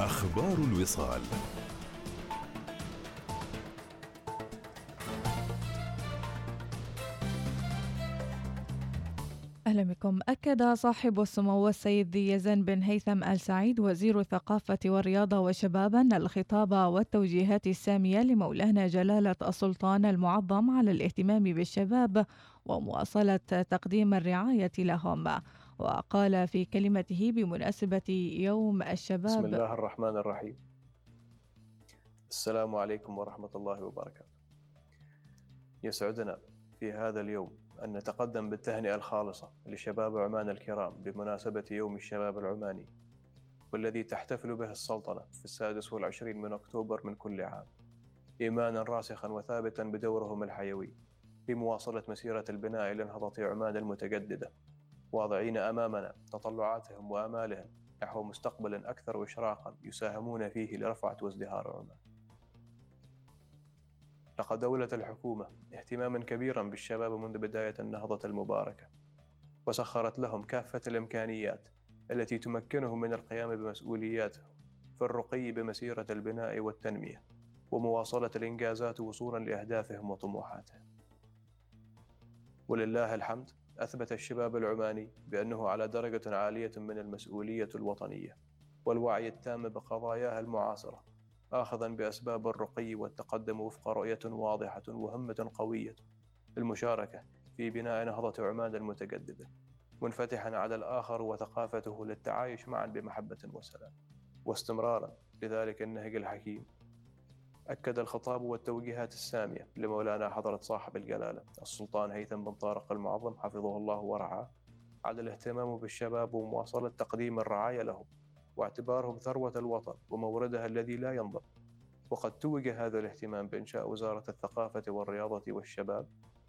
أخبار الوصال. أهلا بكم. أكد صاحب السمو السيد يزن بن هيثم آل سعيد وزير الثقافة والرياضة والشباب أن الخطاب والتوجيهات السامية لمولانا جلالة السلطان المعظم على الاهتمام بالشباب ومواصلة تقديم الرعاية لهم. وقال في كلمته بمناسبة يوم الشباب. بسم الله الرحمن الرحيم. السلام عليكم ورحمة الله وبركاته. يسعدنا في هذا اليوم أن نتقدم بالتهنئة الخالصة لشباب عمان الكرام بمناسبة يوم الشباب العماني والذي تحتفل به السلطنة في السادس والعشرين من أكتوبر من كل عام إيمانا راسخا وثابتا بدورهم الحيوي في مواصلة مسيرة البناء لنهضة عمان المتجددة. واضعين أمامنا تطلعاتهم وآمالهم نحو مستقبل أكثر إشراقا يساهمون فيه لرفعة وازدهار عمان لقد أولت الحكومة اهتماما كبيرا بالشباب منذ بداية النهضة المباركة وسخرت لهم كافة الإمكانيات التي تمكنهم من القيام بمسؤولياتهم في الرقي بمسيرة البناء والتنمية ومواصلة الإنجازات وصولا لأهدافهم وطموحاتهم. ولله الحمد أثبت الشباب العماني بأنه على درجة عالية من المسؤولية الوطنية والوعي التام بقضاياها المعاصرة آخذا بأسباب الرقي والتقدم وفق رؤية واضحة وهمة قوية. للمشاركة في بناء نهضة عمان المتجددة منفتحا على الآخر وثقافته للتعايش معا بمحبة وسلام واستمرارا لذلك النهج الحكيم. أكد الخطاب والتوجيهات السامية لمولانا حضرة صاحب الجلالة السلطان هيثم بن طارق المعظم حفظه الله ورعاه على الاهتمام بالشباب ومواصلة تقديم الرعاية لهم واعتبارهم ثروة الوطن وموردها الذي لا ينضب. وقد توج هذا الاهتمام بإنشاء وزارة الثقافة والرياضة والشباب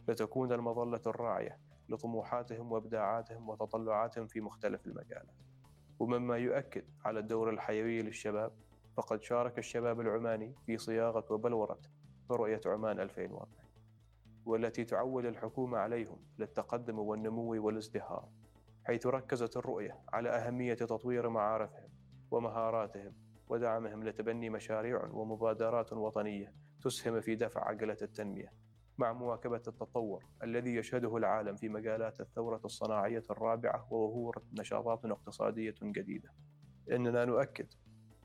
لتكون المظلة الراعية لطموحاتهم وإبداعاتهم وتطلعاتهم في مختلف المجالات. ومما يؤكد على الدور الحيوي للشباب فقد شارك الشباب العماني في صياغة وبلورة رؤية عمان 2040 والتي تعول الحكومة عليهم للتقدم والنمو والازدهار حيث ركزت الرؤية على أهمية تطوير معارفهم ومهاراتهم ودعمهم لتبني مشاريع ومبادرات وطنية تسهم في دفع عجلة التنمية مع مواكبة التطور الذي يشهده العالم في مجالات الثورة الصناعية الرابعة وظهور نشاطات اقتصادية جديدة. إننا نؤكد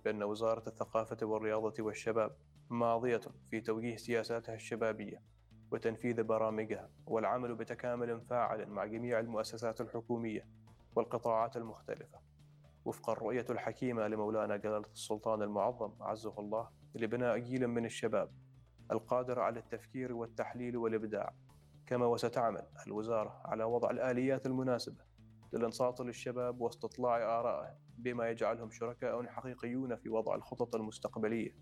بأن وزارة الثقافة والرياضة والشباب ماضية في توجيه سياساتها الشبابية وتنفيذ برامجها والعمل بتكامل فاعل مع جميع المؤسسات الحكومية والقطاعات المختلفة. وفق الرؤية الحكيمة لمولانا جلالة السلطان المعظم عزه الله لبناء جيل من الشباب القادر على التفكير والتحليل والإبداع كما وستعمل الوزارة على وضع الآليات المناسبة للانصات للشباب واستطلاع آرائهم بما يجعلهم شركاء حقيقيون في وضع الخطط المستقبلية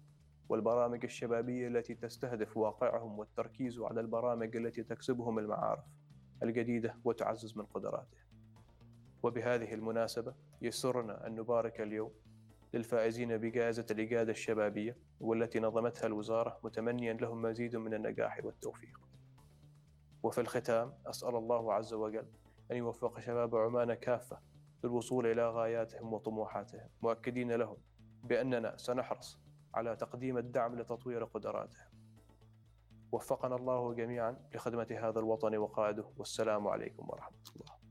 والبرامج الشبابية التي تستهدف واقعهم والتركيز على البرامج التي تكسبهم المعارف الجديدة وتعزز من قدراتهم وبهذه المناسبة يسرنا أن نبارك اليوم للفائزين بجائزة الإجادة الشبابية والتي نظمتها الوزارة متمنيا لهم مزيد من النجاح والتوفيق. وفي الختام أسأل الله عز وجل أن يوفق شباب عمان كافة للوصول إلى غاياتهم وطموحاتهم مؤكدين لهم بأننا سنحرص على تقديم الدعم لتطوير قدراتهم. وفقنا الله جميعا لخدمة هذا الوطن وقائده والسلام عليكم ورحمة الله.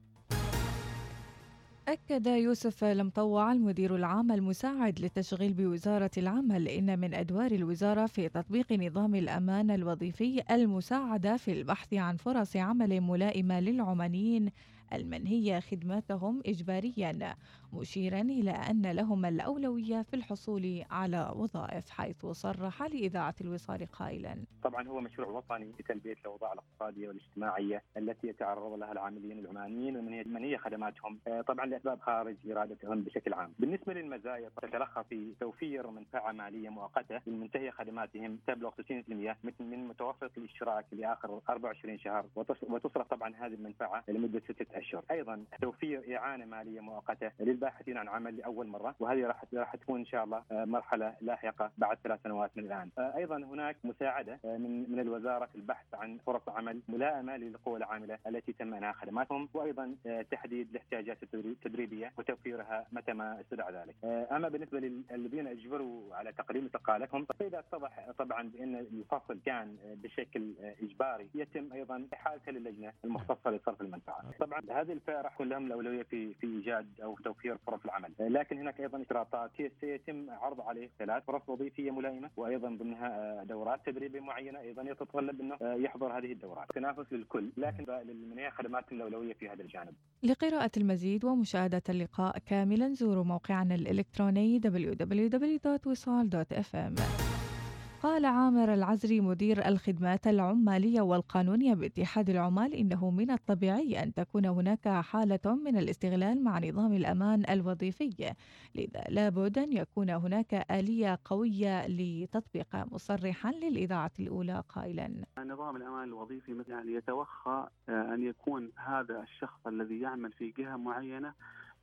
أكد يوسف المطوع المدير العام المساعد للتشغيل بوزارة العمل إن من أدوار الوزارة في تطبيق نظام الأمان الوظيفي المساعدة في البحث عن فرص عمل ملائمة للعمانيين المنهية خدمتهم إجباريا. مشيرا إلى أن لهم الأولوية في الحصول على وظائف حيث صرح لإذاعة الوصال قائلا. طبعا هو مشروع وطني لتلبية الأوضاع الاقتصادية والاجتماعية التي يتعرض لها العاملين العمانيين ومنهية خدماتهم. آه، طبعا لأسباب خارج إرادتهم بشكل عام. بالنسبة للمزايا تتلخص في توفير منفعة مالية مؤقتة للمنتهي خدماتهم تبلغ 60% من متوسط الاشتراك لآخر 24 شهر وتصرف طبعا هذه المنفعة لمدة ستة أشهر. أيضا توفير إعانة مالية مؤقتة للباحثين عن عمل لأول مرة وهذه راح راح تكون إن شاء الله مرحلة لاحقة بعد ثلاث سنوات من الآن. أيضا هناك مساعدة من من الوزارة في البحث عن فرص عمل ملائمة للقوى العاملة التي تم انهاء خدماتهم وأيضا تحديد الاحتياجات التدريبية وتوفيرها متى ما استدعى ذلك. أما بالنسبة للذين أجبروا على تقديم استقالتهم فإذا اتضح طبعا بأن الفصل كان بشكل إجباري يتم أيضا احالته للجنه المختصة لصرف المنفعة. طبعا هذه الفئة راح تكون لهم الأولوية في في إيجاد أو توفير فرص العمل، لكن هناك أيضا اشتراطات سيتم عرض عليه ثلاث فرص وظيفية ملائمة وأيضا ضمنها دورات تدريبية معينة أيضا يتطلب أنه يحضر هذه الدورات، تنافس للكل، لكن للمنية خدماتهم الاولويه في هذا الجانب. لقراءة المزيد ومشاهدة اللقاء كاملا زوروا موقعنا الإلكتروني www.wisal.fm. قال عامر العزري مدير الخدمات العمالية والقانونية باتحاد العمال إنه من الطبيعي أن تكون هناك حالة من الاستغلال مع نظام الأمان الوظيفي. لذا لابد أن يكون هناك آلية قوية لتطبيق مصرحا للإذاعة الأولى قائلا. نظام الأمان الوظيفي يعني يتوخى أن يكون هذا الشخص الذي يعمل في جهة معينة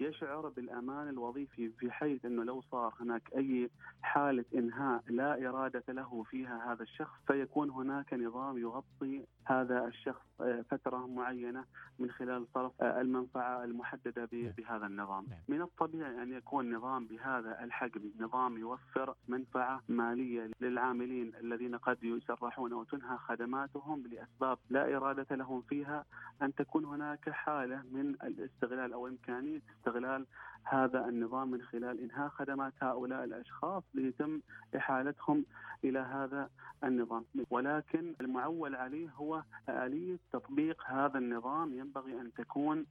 يشعر بالأمان الوظيفي في حيث إنه لو صار هناك أي حالة إنهاء لا إرادة له فيها هذا الشخص فيكون هناك نظام يغطي هذا الشخص فترة معينة من خلال صرف المنفعة المحددة بهذا النظام. من الطبيعي أن يكون نظام بهذا الحجم نظام يوفر منفعة مالية للعاملين الذين قد يسرحون أو تنهى خدماتهم لأسباب لا إرادة لهم فيها أن تكون هناك حالة من الاستغلال أو إمكانية استغلال هذا النظام من خلال إنهاء خدمات هؤلاء الأشخاص ليتم إحالتهم إلى هذا النظام، ولكن المعول عليه هو آلية تطبيق هذا النظام. ينبغي أن تكون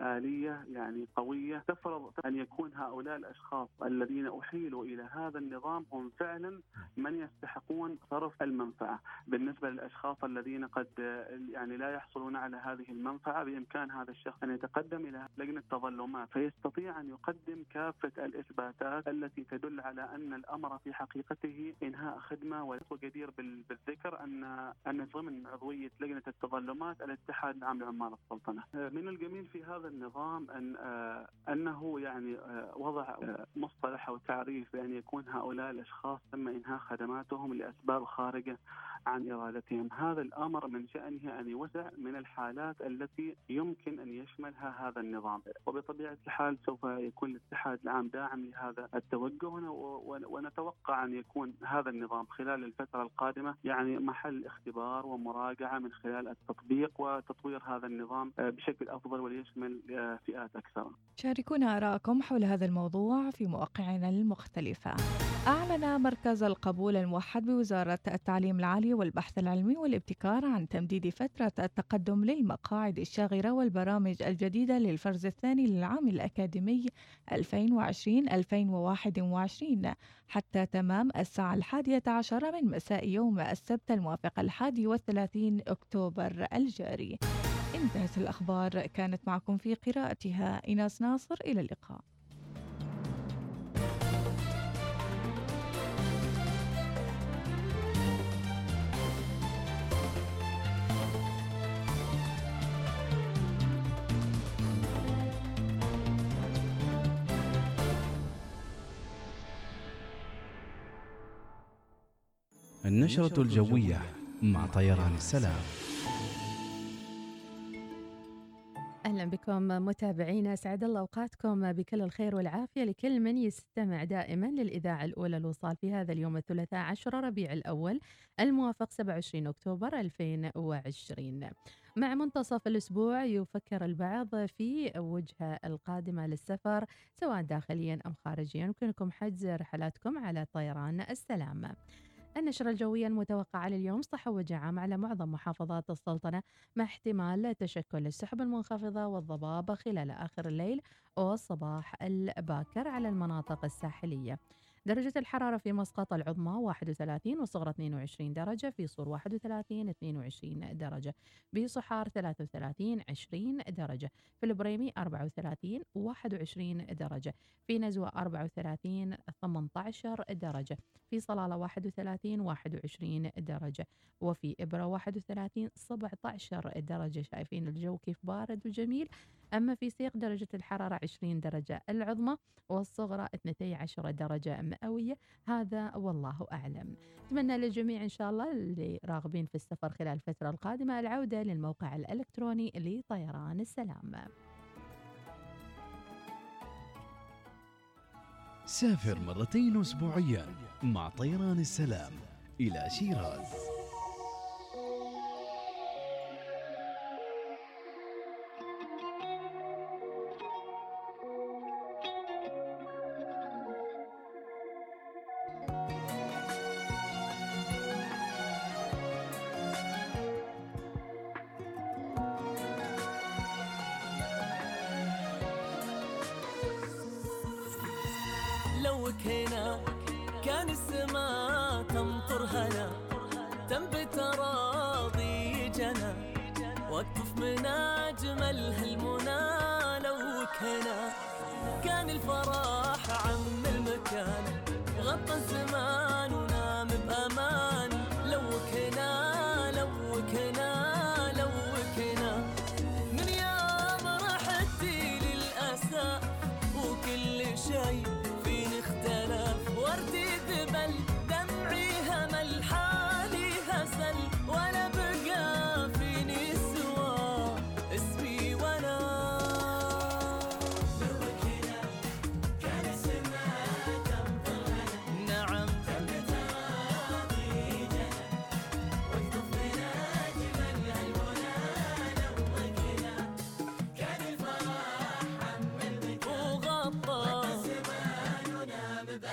آلية يعني قوية. تفرض أن يكون هؤلاء الأشخاص الذين أحيلوا إلى هذا النظام هم فعلا من يستحقون صرف المنفعة، بالنسبة للأشخاص الذين قد يعني لا يحصلون على هذه المنفعة بإمكان هذا الشخص أن يتقدم إلى لجنة تظلمات. فيستطيع أن يقدم كافة الإثباتات التي تدل على أن الأمر في حقيقته إنهاء خدمة وجدير بالذكر أن أن ضمن عضوية لجنة التظلمات الاتحاد العام لعمال السلطنة. من الجميل في هذا النظام أن أنه يعني وضع مصطلح أو تعريف بأن يكون هؤلاء الأشخاص تم إنهاء خدماتهم لأسباب خارجة عن إرادتهم، هذا الأمر من شأنه أن يوسع من الحالات التي يمكن أن يشملها هذا النظام، وبطبيعة الحال سوف يكون الاتحاد العام داعم لهذا التوجه ونتوقع أن يكون هذا النظام خلال الفترة القادمة يعني محل اختبار ومراجعة من خلال التطبيق وتطوير هذا النظام بشكل أفضل وليشمل فئات أكثر. شاركونا ارائكم حول هذا الموضوع في مواقعنا المختلفة. أعلن مركز القبول الموحد بوزارة التعليم العالي والبحث العلمي والابتكار عن تمديد فترة التقدم للمقاعد الشاغرة والبرامج الجديدة للفرز الثاني للعام الأكاديمي 2020-2021 حتى تمام الساعة الحادية عشر من مساء يوم السبت الموافق الحادي والثلاثين أكتوبر الجاري. انتهت الأخبار كانت معكم في قراءتها إيناس ناصر إلى اللقاء. النشرة الجوية مع طيران السلام. أهلا بكم متابعينا. سعد الله أوقاتكم بكل الخير والعافية لكل من يستمع دائما للإذاعة الأولى الوصال في هذا اليوم الثلاثاء عشر ربيع الأول الموافق 27 أكتوبر 2020 مع منتصف الأسبوع يفكر البعض في وجهة القادمة للسفر سواء داخليا أم خارجيا. يمكنكم حجز رحلاتكم على طيران السلام. النشرة الجوية المتوقعة لليوم سطح وجعام على معظم محافظات السلطنة مع احتمال تشكل السحب المنخفضة والضباب خلال آخر الليل والصباح الباكر على المناطق الساحلية. درجة الحرارة في مسقط العظمى 31 والصغرى 22 درجة في صور 31 22 درجة بصحار 33 20 درجة في البريمي 34 21 درجة في نزوة 34 18 درجة في صلالة 31 21 درجة وفي إبرة 31 17 درجة. شايفين الجو كيف بارد وجميل. أما في سيق درجة الحرارة 20 درجة العظمى والصغرى 12 درجة مئوية. هذا والله أعلم. أتمنى للجميع إن شاء الله اللي راغبين في السفر خلال الفترة القادمة العودة للموقع الإلكتروني لطيران السلام. سافر مرتين أسبوعيا مع طيران السلام إلى شيراز.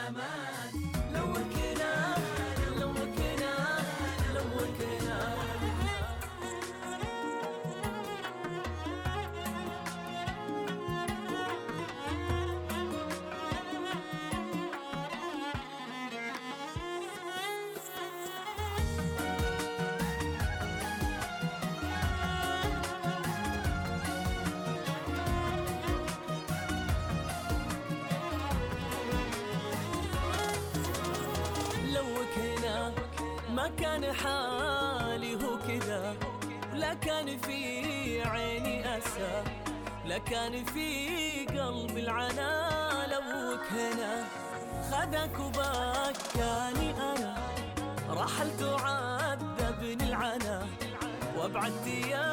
لوكنا كان حالي هو كذا لا كان في عيني أسى لا كان في قلبي العنا لوك هنا خذك وبكاني أنا رحلت وعذبني العنا وابعدت يا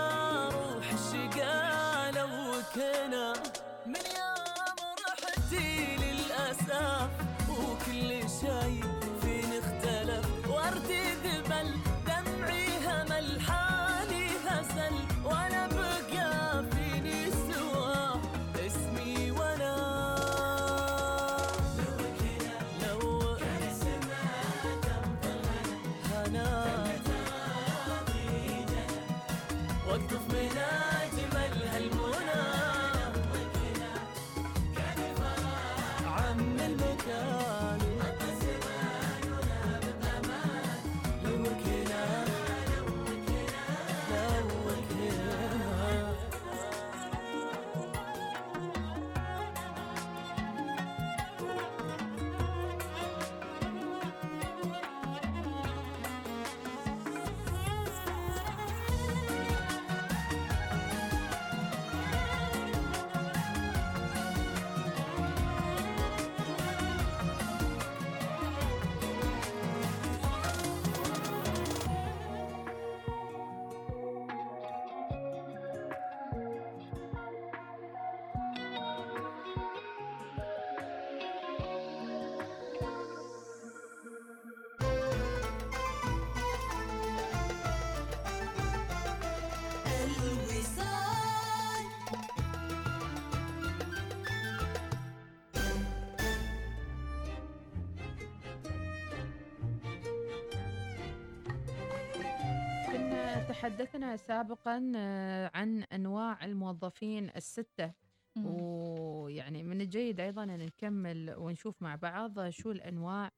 تحدثنا سابقا آه، عن أنواع الموظفين الستة مم. ويعني من الجيد أيضا أن نكمل ونشوف مع بعض شو الأنواع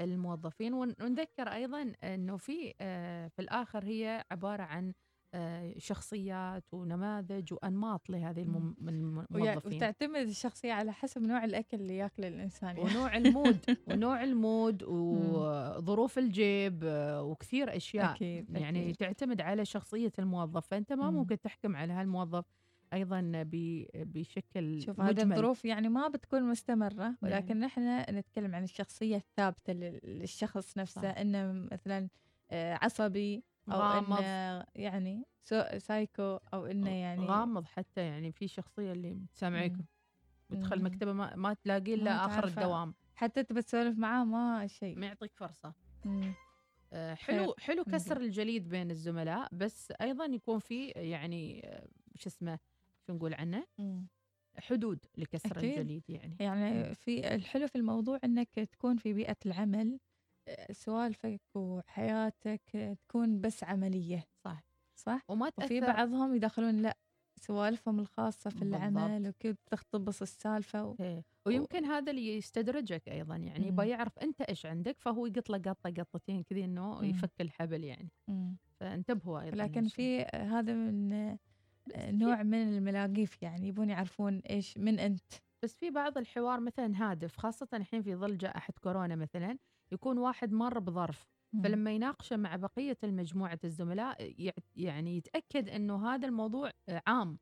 الموظفين ون- ونذكر أيضا أنه في آه، في الآخر هي عبارة عن شخصيات ونماذج وأنماط لهذه الموظفين وتعتمد الشخصية على حسب نوع الأكل اللي ياكله الإنسان يعني. ونوع ال mood ونوع ال mood وظروف الجيب آه، وكثير أشياء أكيد يعني أكيد. تعتمد على شخصية الموظف فأنت ما مم. ممكن تحكم على هالموظف أيضا بشكل شوف هذه. الظروف يعني ما بتكون مستمرة ولكن نحن نتكلم عن الشخصية الثابتة لل- للشخص نفسه. إنه مثلا آه، عصبي أو غامض. إنه يعني سو- سايكو أو إنه يعني غامض حتى يعني في شخصية اللي سلام عليكم تدخل مم. مكتبة ما, ما تلاقيه إلا آخر تعرفه. الدوام حتى تبى تسولف معاه ما شيء ما يعطيك فرصة مم. آه، حلو حلو. كسر الجليد بين الزملاء بس أيضا يكون في يعني آه، شو اسمه شو نقول عنه مم. حدود لكسر أكيد. الجليد يعني يعني في الحلو في الموضوع إنك تكون في بيئة العمل سوالفك وحياتك تكون بس عملية صح صح؟ وما وفي تأثر بعضهم يدخلون لا سوالفهم الخاصة في العمل بالضبط. وكيف تختبص السالفة و... إيه. ويمكن هذا اللي يستدرجك أيضا يعني. يبغى يعرف أنت إيش عندك فهو يقط له قطة قطتين كذي مم. يفك الحبل يعني مم. فانتبهوا أيضا لكن. في هذا من نوع من الملاقيف يعني يبون يعرفون إيش من أنت بس في بعض الحوار مثلا هادف خاصة الحين في ظل جائحة كورونا مثلا يكون واحد مر بظرف فلما يناقشه مع بقية المجموعة الزملاء يع- يعني يتأكد أنه هذا الموضوع عام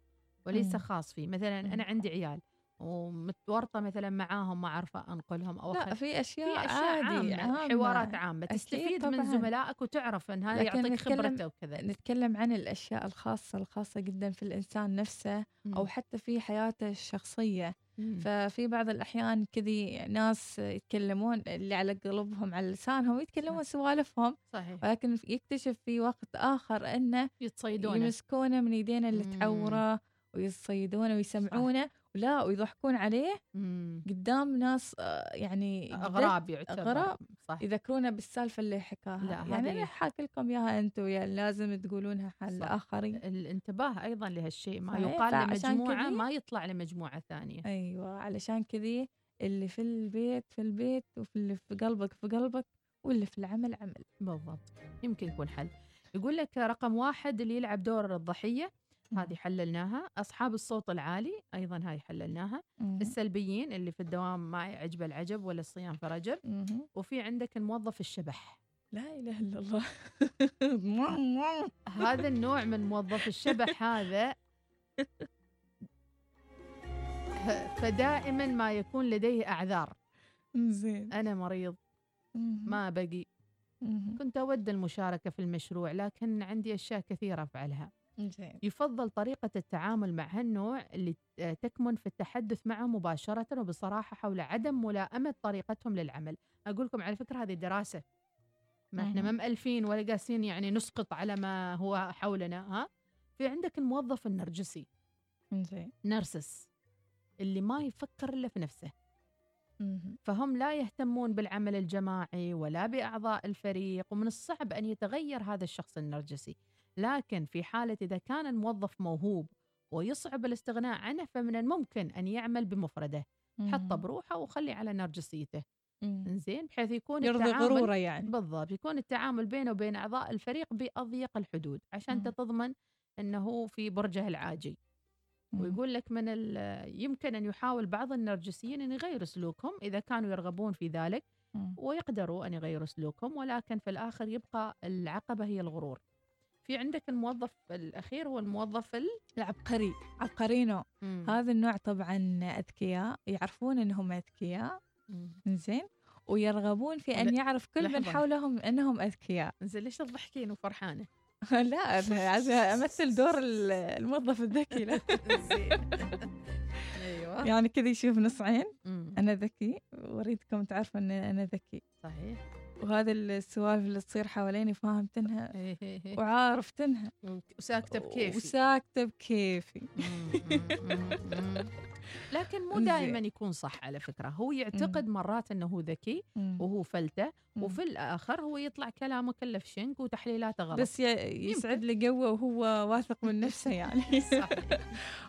وليس. خاص فيه مثلا. أنا عندي عيال ومتورطة مثلا معاهم ما أعرفه أنقلهم أو لا. في أشياء, في أشياء عادي عامة, عامة. حوارات أكيد تستفيد من. زملائك وتعرف أن هذا يعطيك خبرته وكذا نتكلم عن الأشياء الخاصة الخاصة جدا في الإنسان نفسه أو. حتى في حياته الشخصية مم. ففي بعض الأحيان كذي ناس يتكلمون اللي على قلبهم على لسانهم يتكلمون سوالفهم صحيح ولكن يكتشف في وقت آخر أنه يتصيدونه يمسكونه من يدينا اللي. تعوره ويصيدونه ويسمعونه ولا ويضحكون عليه مم. قدام ناس آه، يعني جد أغراب يعتبر. أغراب. صح. يذكرونا بالسالفة اللي حكاها. لا، يعني أنا حاكي لكم إياها أنتم يعني لازم تقولونها حال صح. الآخرين. الانتباه أيضا لهالشيء ما يقال لمجموعة ما يطلع لمجموعة ثانية. أيوه علشان كذي اللي في البيت في البيت وفي اللي في قلبك في قلبك واللي في العمل عمل. بالضبط. يمكن يكون حل. يقول لك رقم واحد اللي يلعب دور الضحية. هذه حللناها أصحاب الصوت العالي أيضا هاي حللناها مهم. السلبيين اللي في الدوام ما يعجب العجب ولا الصيام في رجب مهم. وفي عندك الموظف الشبح لا إله إلا الله هذا النوع من موظف الشبح هذا فدائما ما يكون لديه أعذار زين أنا مريض. ما بقي. كنت أود المشاركة في المشروع لكن عندي أشياء كثيرة أفعلها زين يفضل طريقة التعامل مع هالنوع اللي ت- تكمن في التحدث معه مباشرة وبصراحة حول عدم ملائمة طريقتهم للعمل. أقول لكم على فكرة هذه دراسة. ما إحنا ما. مألفين ولا قاسين يعني نسقط على ما هو حولنا ها؟ في عندك الموظف النرجسي. زين نرسس. اللي ما يفكر إلا في نفسه. فهم لا يهتمون بالعمل الجماعي ولا بأعضاء الفريق ومن الصعب أن يتغير هذا الشخص النرجسي. لكن في حالة إذا كان الموظف موهوب ويصعب الاستغناء عنه فمن الممكن أن يعمل بمفرده حطه. بروحه وخلي على نرجسيته. زين بحيث يكون يرضي التعامل غرورة يعني بالضبط يكون التعامل بينه وبين أعضاء الفريق بأضيق الحدود عشان. أنت تضمن أنه في برجه العاجي. ويقول لك من يمكن أن يحاول بعض النرجسيين أن يغيروا سلوكهم إذا كانوا يرغبون في ذلك. ويقدروا أن يغيروا سلوكهم ولكن في الآخر يبقى العقبة هي الغرور في عندك الموظف الأخير هو الموظف ال... العبقري عبقرينو مم. هذا النوع طبعا أذكياء يعرفون إنهم أذكياء. زين ويرغبون في أن يعرف كل من. حولهم إنهم أذكياء زين ليش تضحكين وفرحانة؟ لا أنا عايزة أمثل دور ال- الموظف الذكي لا زين أيوه يعني كذا يشوف نصعين مم. أنا ذكي وأريدكم تعرفوا إن أنا ذكي صحيح وهذا السوالف اللي تصير حواليني فاهمتنها. وعارفتنها وساكتة بكيفي وساكتة بكيفي. لكن مو. دائما يكون صح على فكرة هو يعتقد مرات أنه هو ذكي. وهو فلتة مم. وفي الآخر هو يطلع كلامه كله في شنك وتحليلاته غلط بس يسعد لي قوة وهو واثق من نفسه يعني.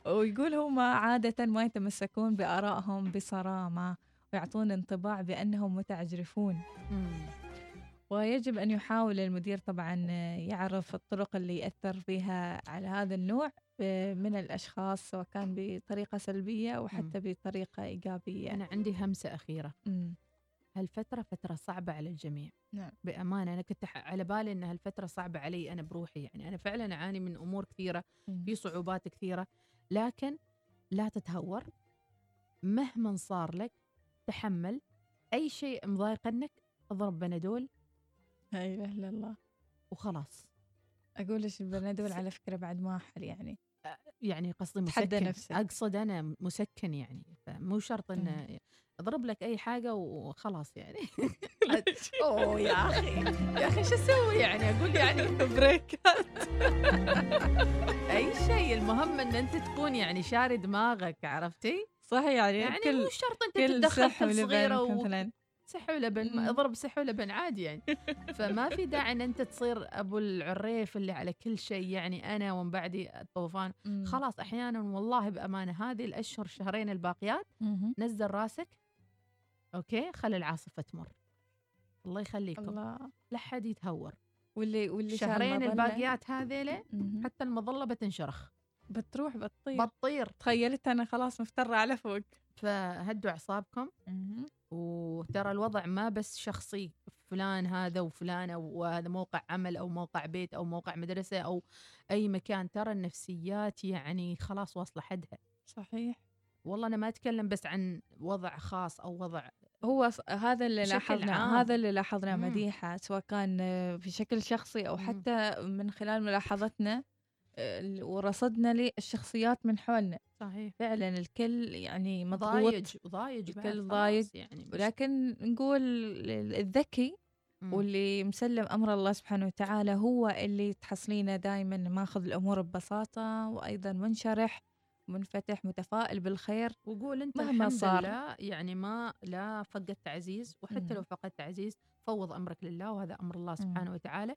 ويقول هم عادة ما يتمسكون بآرائهم بصرامة ويعطون انطباع بأنهم متعجرفون. ويجب أن يحاول المدير طبعا يعرف الطرق اللي يأثر فيها على هذا النوع من الأشخاص سواء كان بطريقة سلبية أو حتى بطريقة إيجابية أنا عندي همسة أخيرة. هالفترة فترة صعبة على الجميع نعم. بأمانة أنا كنت على بالي أن هالفترة صعبة علي أنا بروحي يعني أنا فعلا أعاني من أمور كثيرة. في صعوبات كثيرة لكن لا تتهور مهما صار لك تحمل أي شيء مضايقنك اضرب بنادول لا اله إلا الله. وخلاص. أقول إيش البنادول على فكرة بعد ما احل يعني. يعني قصدي مسكن. نفسك. أقصد أنا مسكن يعني فمو شرط إنه اضرب لك أي حاجة وخلاص يعني. أوه يا أخي يا أخي شو أسوي يعني؟ أقول يعني بريكات أي شيء المهم إن أنت تكون يعني شاري دماغك عرفتي؟ صح يعني, يعني مو شرط أنت تتدخل صغيره و... سح ولبن اضرب سح ولبن عادي يعني. فما في داعي إن أنت تصير أبو العريف اللي على كل شيء. يعني أنا ومن بعدي الطوفان. خلاص أحيانا والله بأمانة هذه الأشهر شهرين الباقيات. نزل راسك. أوكي خلي العاصفة تمر. الله يخليكم. الله. لا حد يتهور. واللي واللي شهرين. الباقيات هذيلة. حتى المظلة بتنشرخ. بتروح بتطير. بتطير. تخيلت أنا خلاص مفترة على فوق. فهدوا أعصابكم. وترى الوضع ما بس شخصي فلان هذا وفلانة وهذا موقع عمل أو موقع بيت أو موقع مدرسة أو أي مكان ترى النفسيات يعني خلاص واصلة حدها صحيح والله أنا ما أتكلم بس عن وضع خاص أو وضع هو هذا اللي بشكل لاحظنا عام. هذا اللي لاحظنا مم. مديحة سواء كان بشكل شخصي مم. حتى من خلال ملاحظتنا ورصدنا للشخصيات من حولنا صحيح فعلا الكل يعني مضغوط ضايج ضايج الكل ضايج، يعني ولكن نقول الذكي مم. واللي مسلم أمر الله سبحانه وتعالى هو اللي تحصلينه دائما ماخذ الأمور ببساطة وأيضا منشرح منفتح متفائل بالخير وقول أنت مهما الحمد صار. لله يعني ما لا فقدت عزيز وحتى مم. لو فقدت عزيز فوض أمرك لله وهذا أمر الله سبحانه مم. وتعالى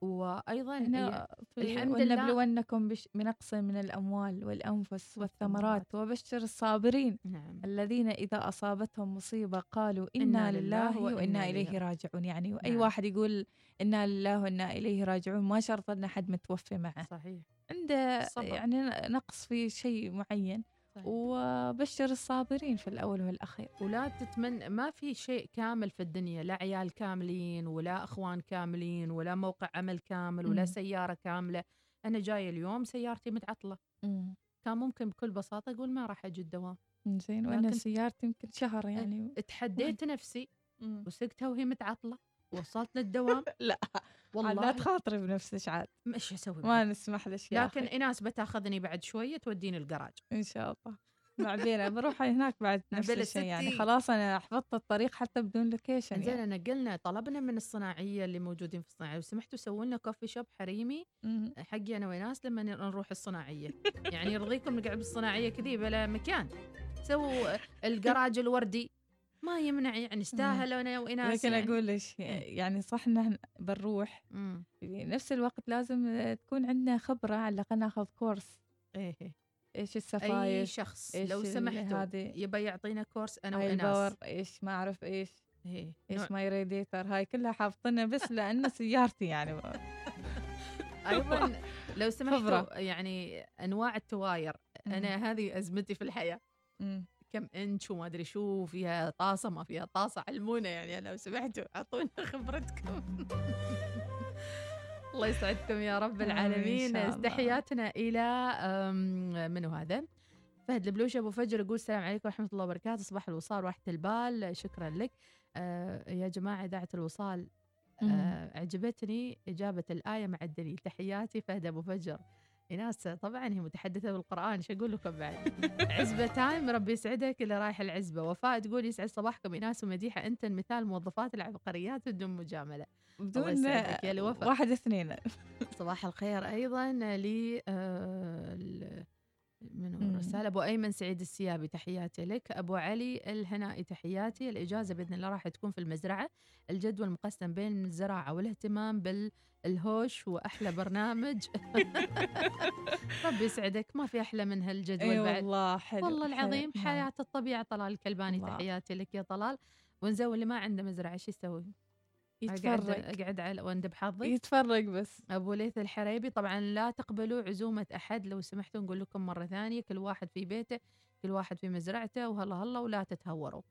وأيضا الحمد لله. ولنبلونكم بش- بنقص من الأموال والأنفس والثمرات وبشر الصابرين نعم الذين إذا أصابتهم مصيبة قالوا إنا لله وإنا إليه راجعون يعني وأي نعم. واحد يقول إنا لله وإنا إليه راجعون ما شرط أن حد متوفي معه صحيح عنده. يعني نقص في شيء معين صحيح. وبشر الصابرين في الأول والأخير. ولا تتمنى ما في شيء كامل في الدنيا لا عيال كاملين ولا أخوان كاملين ولا موقع عمل كامل ولا. سيارة كاملة. أنا جاية اليوم سيارتي متعطلة. كان ممكن بكل بساطة أقول ما راح أجي الدوام. زين لكن- سيارتي يمكن شهر يعني. تحديت نفسي. وسقتها وهي متعطلة. وصلت للدوام؟ لا والله لا تخاطري بنفسك عاد. مش أسوي ما نسمح لك يا لكن أخي. ايناس بتاخذني بعد شوية توديني الجراج إن شاء الله. بعدين بروح هناك بعد نفس الشيء يعني. خلاص أنا حفظت الطريق حتى بدون location زين يعني. أنا قلنا طلبنا من الصناعية اللي موجودين في الصناعية لو سمحتوا سووا لنا coffee shop حريمي. حقي أنا وناس لما نروح الصناعية. يعني يرضيكم نقعد بالصناعية كذي بلا مكان. سووا الجراج الوردي. ما يمنع يعني استاهل أنا وإناس لكن يعني. أقول لك يعني صح إحنا بنروح. في نفس الوقت لازم تكون عندنا خبرة على الأقل ناخذ كورس إيه إيه. إيش أي السفايش شخص إيش لو سمحتوا؟ يبى يعطينا كورس أنا وإناس إيش ما أعرف إيش إيه. إيش ماي راديتر هاي كلها حافظينها بس لأن سيارتي يعني أيضا لو سمحتوا خبرة. يعني أنواع التواير أنا هذه أزمتي في الحياة. كم إنش وما أدري شو فيها طاسة ما فيها طاسة علمونا يعني لو سمحتوا أعطونا خبرتكم. الله يسعدكم يا رب العالمين. تحياتنا إلى منو هذا؟ فهد البلوش أبو فجر يقول السلام عليكم ورحمة الله وبركاته. صباح الوصال راحه البال. شكرا لك. آه يا جماعة إذاعة الوصال. آه عجبتني إجابة الآية مع الدليل. تحياتي فهد أبو فجر. ايناس طبعا هي متحدثة بالقرآن إيش أقول لكم بعد؟ عزبة تايم ربي يسعدك اللي رايح العزبة. وفاء تقول يسعد صباحكم ايناس ومديحة أنت مثال موظفات العبقريات بدون مجاملة. بدون يا. واحد اثنين. صباح الخير أيضا لي آه، من مم. رسالة أبو أيمن سعيد السيابي تحياتي لك أبو علي الهنائي تحياتي الإجازة بإذن الله راح تكون في المزرعة الجدول مقسم بين الزراعة والاهتمام بالهوش وأحلى برنامج ربي يسعدك ما في أحلى من هالجدول إي بعد والله حلو والله حلو. العظيم نعم. حياة الطبيعة طلال الكلباني الله. تحياتي لك يا طلال ونزول اللي ما عنده مزرعة شو يسوي؟ أقعد يتفرج أقعد على وأندب حظي. يتفرج بس. أبو ليث الحريبي طبعا لا تقبلوا عزومة أحد. لو سمحتوا نقول لكم مرة ثانية كل واحد في بيته كل واحد في مزرعته وهلا هلا ولا تتهوروا.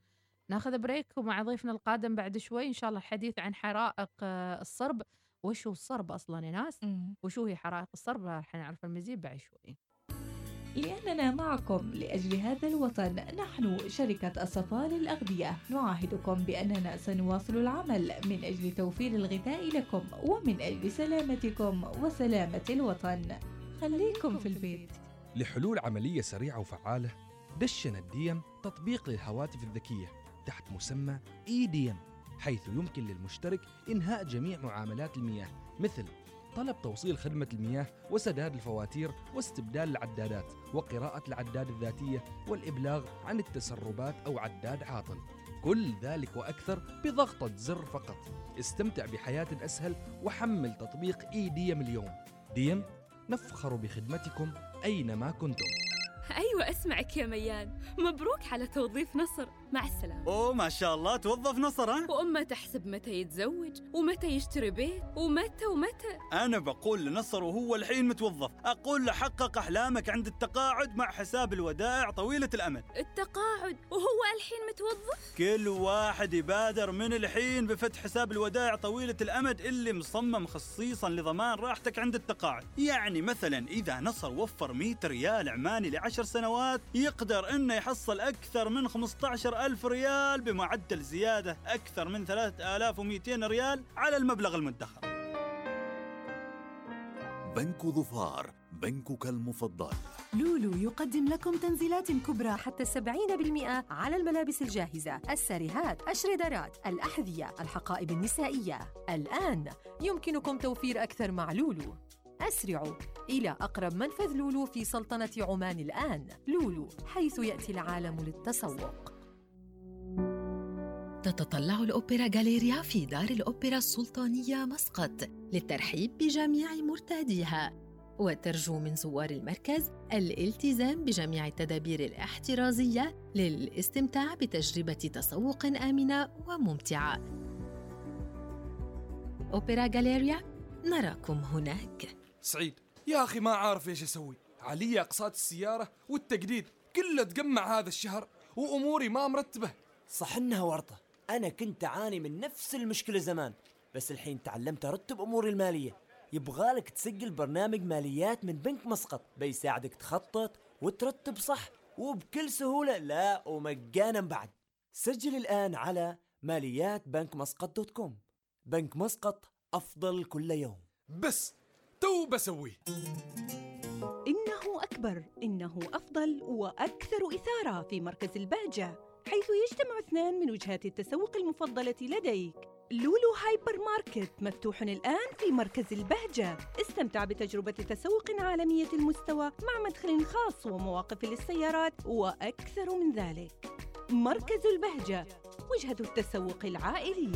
ناخذ بريك ومع ضيفنا القادم بعد شوي إن شاء الله الحديث عن حرائق آه، الصرب. وش هو الصرب أصلا يا ناس. وشو هي حرائق الصرب؟ راح نعرف المزيد بعد شوي. لأننا معكم لأجل هذا الوطن. نحن شركة الصفاء للأغذية. نعاهدكم بأننا سنواصل العمل من أجل توفير الغذاء لكم ومن أجل سلامتكم وسلامة الوطن. خليكم في البيت. لحلول عملية سريعة وفعالة دشن الديم تطبيق للهواتف الذكية تحت مسمى إي ديم حيث يمكن للمشترك إنهاء جميع معاملات المياه مثل طلب توصيل خدمة المياه وسداد الفواتير واستبدال العدادات وقراءة العداد الذاتية والإبلاغ عن التسربات أو عداد عاطل. كل ذلك وأكثر بضغطة زر فقط. استمتع بحياة أسهل وحمل تطبيق إي ديم اليوم. ديم نفخر بخدمتكم أينما كنتم. أيوة أسمعك يا ميان. مبروك على توظيف نصر. مع السلامة. أوه ما شاء الله. توظف نصر ها؟ وأمة تحسب متى يتزوج ومتى يشتري بيت ومتى ومتى. أنا بقول لنصر وهو الحين متوظف. أقول له حقق أحلامك عند التقاعد مع حساب الودائع طويلة الأمد. التقاعد؟ وهو الحين متوظف؟ كل واحد يبادر من الحين بفتح حساب الودائع طويلة الأمد اللي مصمم خصيصا لضمان راحتك عند التقاعد. يعني مثلا إذا نصر وفر 100 ريال عماني لعشر سنوات يقدر إنه يحصل أكثر من 15 ألف ريال بمعدل زيادة أكثر من 3200 ريال على المبلغ المدخر بنك ظفار بنكك المفضل لولو يقدم لكم تنزيلات كبرى حتى 70% على الملابس الجاهزة، الساريهات، الشريدرات، الأحذية، الحقائب النسائية. الآن يمكنكم توفير أكثر مع لولو. أسرعوا إلى أقرب منفذ لولو في سلطنة عمان الآن. لولو حيث يأتي العالم للتسوق. تتطلع الأوبرا غاليريا في دار الأوبرا السلطانية مسقط للترحيب بجميع مرتاديها وترجو من زوار المركز الالتزام بجميع التدابير الاحترازية للاستمتاع بتجربة تسوق آمنة وممتعة. أوبرا غاليريا نراكم هناك. سعيد. يا أخي ما عارف إيش أسوي. علي أقساط السيارة والتجديد كله تجمع هذا الشهر وأموري ما مرتبة. صح إنها ورطة. أنا كنت أعاني من نفس المشكلة زمان بس الحين تعلمت أرتب أموري المالية. يبغالك تسجل برنامج ماليات من بنك مسقط بيساعدك تخطط وترتب صح وبكل سهولة لا ومجانا بعد. سجل الآن على ماليات بنك مسقط دوت كوم. بنك مسقط أفضل كل يوم. بس تو بسويه إنه أكبر إنه أفضل وأكثر إثارة في مركز البهجة حيث يجتمع اثنان من وجهات التسوق المفضلة لديك. Lulu Hypermarket مفتوح الآن في مركز البهجة. استمتع بتجربة تسوق عالمية المستوى مع مدخل خاص ومواقف للسيارات وأكثر من ذلك. مركز البهجة وجهة التسوق العائلية.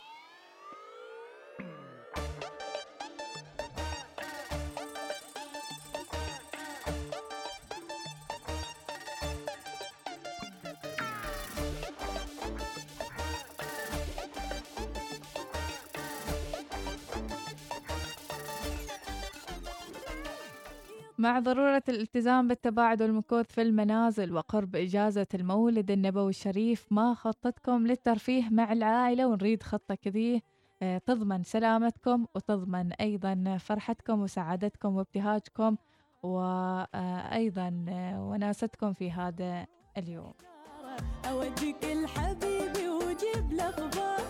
مع ضرورة الالتزام بالتباعد والمكوث في المنازل وقرب إجازة المولد النبوي الشريف ما خطتكم للترفيه مع العائلة ونريد خطة كذي؟ آه، تضمن سلامتكم وتضمن أيضا فرحتكم وسعادتكم وابتهاجكم وأيضا وناستكم في هذا اليوم. أوديك لحبيبي وجيب له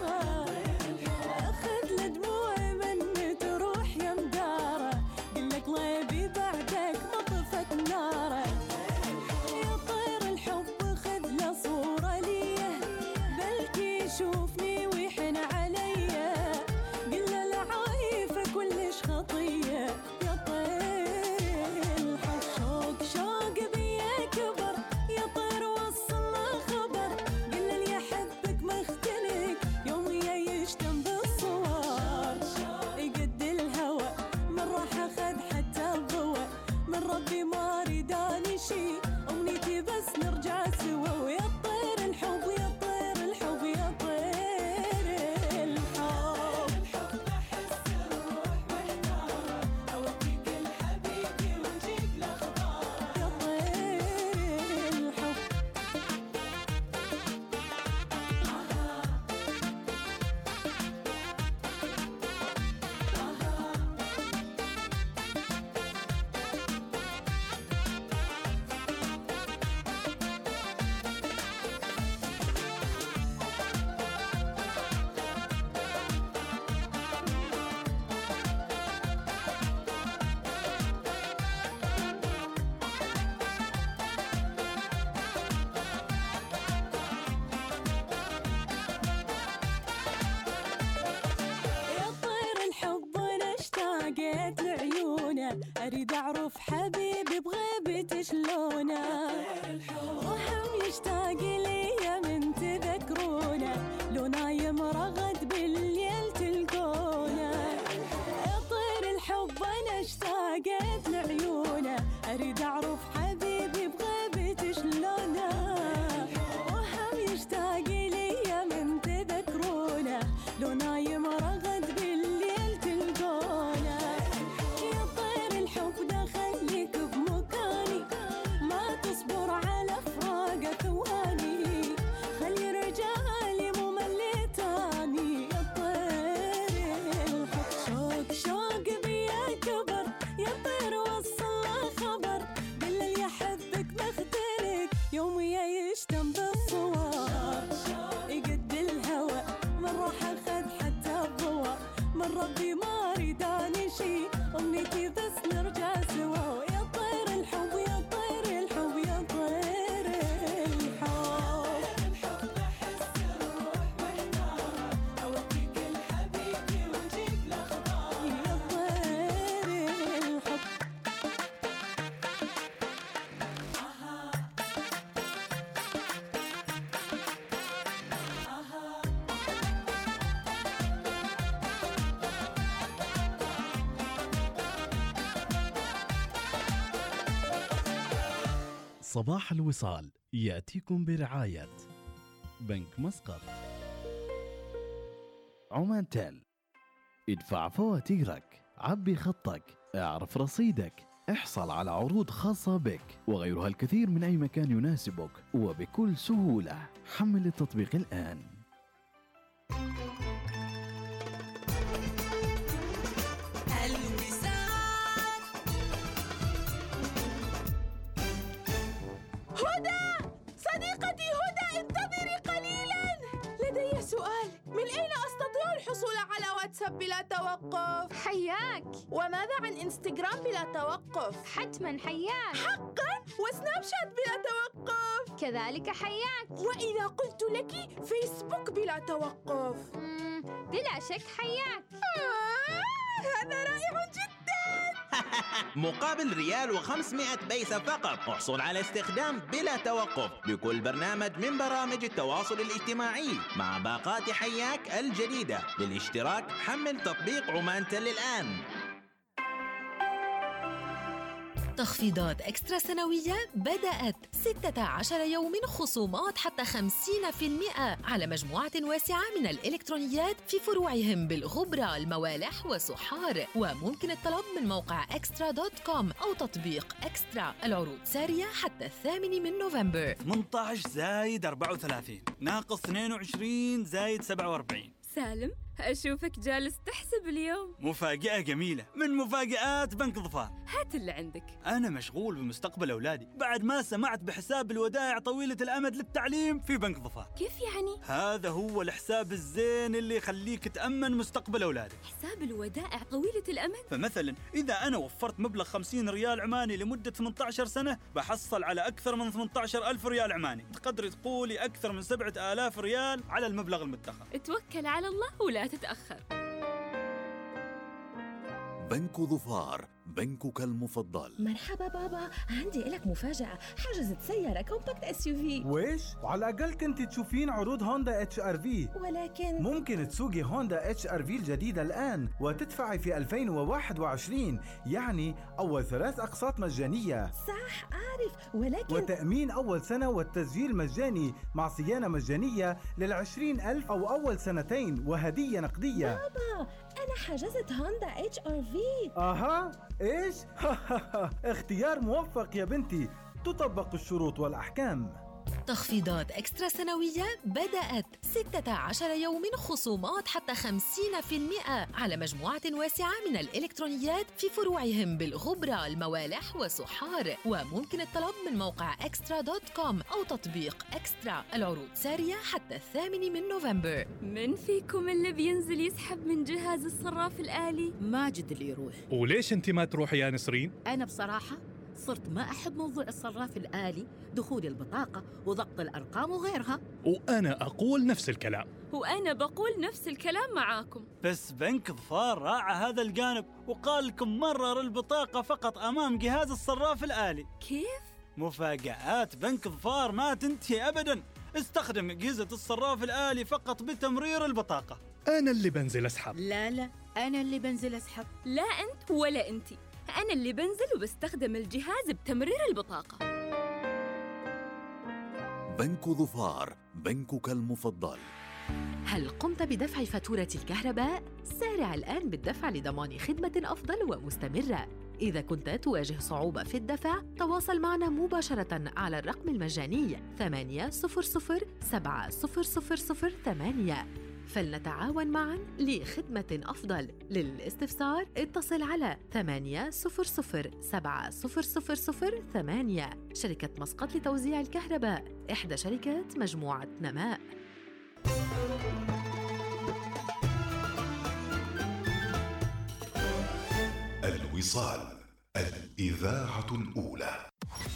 اشتاقت لعيونة أريد أعرف حبيبي بغيبته شلونه صباح الوصال يأتيكم برعاية بنك مسقط. عمان تيل. ادفع فواتيرك عبي خطك اعرف رصيدك احصل على عروض خاصة بك وغيرها الكثير من أي مكان يناسبك وبكل سهولة. حمل التطبيق الآن. بلا توقف؟ حياك. وماذا عن إنستغرام بلا توقف؟ حتما حياك. حقا؟ وسناب شات بلا توقف؟ كذلك حياك. وإذا قلت لك فيسبوك بلا توقف؟ بلا شك حياك. هذا رائع جدا. مقابل ريال و500 بيسة فقط. احصل على استخدام بلا توقف لكل برنامج من برامج التواصل الاجتماعي مع باقات حياك الجديدة. للاشتراك حمل تطبيق عمان تل الآن. تخفيضات إكسترا سنوية بدأت 16 يوم خصومات حتى 50% على مجموعة واسعة من الإلكترونيات في فروعهم بالغبرة الموالح وسحار وممكن الطلب من موقع إكسترا دوت كوم أو تطبيق إكسترا. العروض سارية حتى الثامن من نوفمبر. 18 زايد 34 ناقص 22 زايد 47 سالم أشوفك جالس تحسب اليوم. مفاجأة جميلة. من مفاجآت بنك ظفار. هات اللي عندك. أنا مشغول بمستقبل أولادي. بعد ما سمعت بحساب الودائع طويلة الأمد للتعليم في بنك ظفار. كيف يعني؟ هذا هو الحساب الزين اللي يخليك تأمن مستقبل أولادك. حساب الودائع طويلة الأمد؟ فمثلا إذا أنا وفرت مبلغ 50 ريال عماني لمدة 18 سنة بحصل على أكثر من 18 ألف ريال عماني. تقدري تقولي أكثر من 7000 ريال على المبلغ المدخر. توكل على الله ولا تتأخر. بنك ظفار بنكك المفضل. مرحبا بابا عندي لك مفاجأة. حجزت سيارة compact SUV وإيش؟ وعلى الأقل كنت تشوفين عروض Honda HR-V ولكن ممكن تسوقي Honda HR-V الجديدة الآن وتدفعي في 2021 يعني أول ثلاث أقساط مجانية. صح أعرف. ولكن وتأمين أول سنة والتسجيل مجاني مع صيانة مجانية للعشرين ألف أو أول سنتين وهدية نقدية. بابا أنا حجزت Honda HR-V أها؟ إيش؟ اختيار موفق يا بنتي. تطبق الشروط والأحكام. تخفيضات eXtra سنوية بدأت 16 يوم خصومات حتى 50% على مجموعة واسعة من الإلكترونيات في فروعهم بالغبرة الموالح وصحار وممكن الطلب من موقع eXtra dot com أو تطبيق eXtra العروض سارية حتى الثامن من نوفمبر من فيكم اللي بينزل يسحب من جهاز الصراف الآلي؟ ماجد اللي يروح وليش أنت ما تروحي يا نسرين؟ أنا بصراحة صرت ما أحب موضوع الصراف الآلي دخول البطاقة وضغط الأرقام وغيرها. وأنا أقول نفس الكلام. وأنا بقول نفس الكلام معاكم. بس بنك ظفار راعى هذا الجانب وقال لكم مرر البطاقة فقط أمام جهاز الصراف الآلي. كيف؟ مفاجآت بنك ظفار ما تنتهي أبدا. استخدم أجهزة الصراف الآلي فقط بتمرير البطاقة. أنا اللي بنزل أسحب. لا لا أنا اللي بنزل أسحب. لا أنت ولا أنتي أنا اللي بنزل وبستخدم الجهاز بتمرير البطاقة بنك ظفار بنكك المفضل هل قمت بدفع فاتورة الكهرباء؟ سارع الآن بالدفع لضمان خدمة أفضل ومستمرة. إذا كنت تواجه صعوبة في الدفع، تواصل معنا مباشرة على الرقم المجاني 800 7008 فلنتعاون معا لخدمة أفضل. للاستفسار اتصل على 800 7008 شركة مسقط لتوزيع الكهرباء إحدى شركات مجموعة نماء. الوصال الإذاعة الأولى.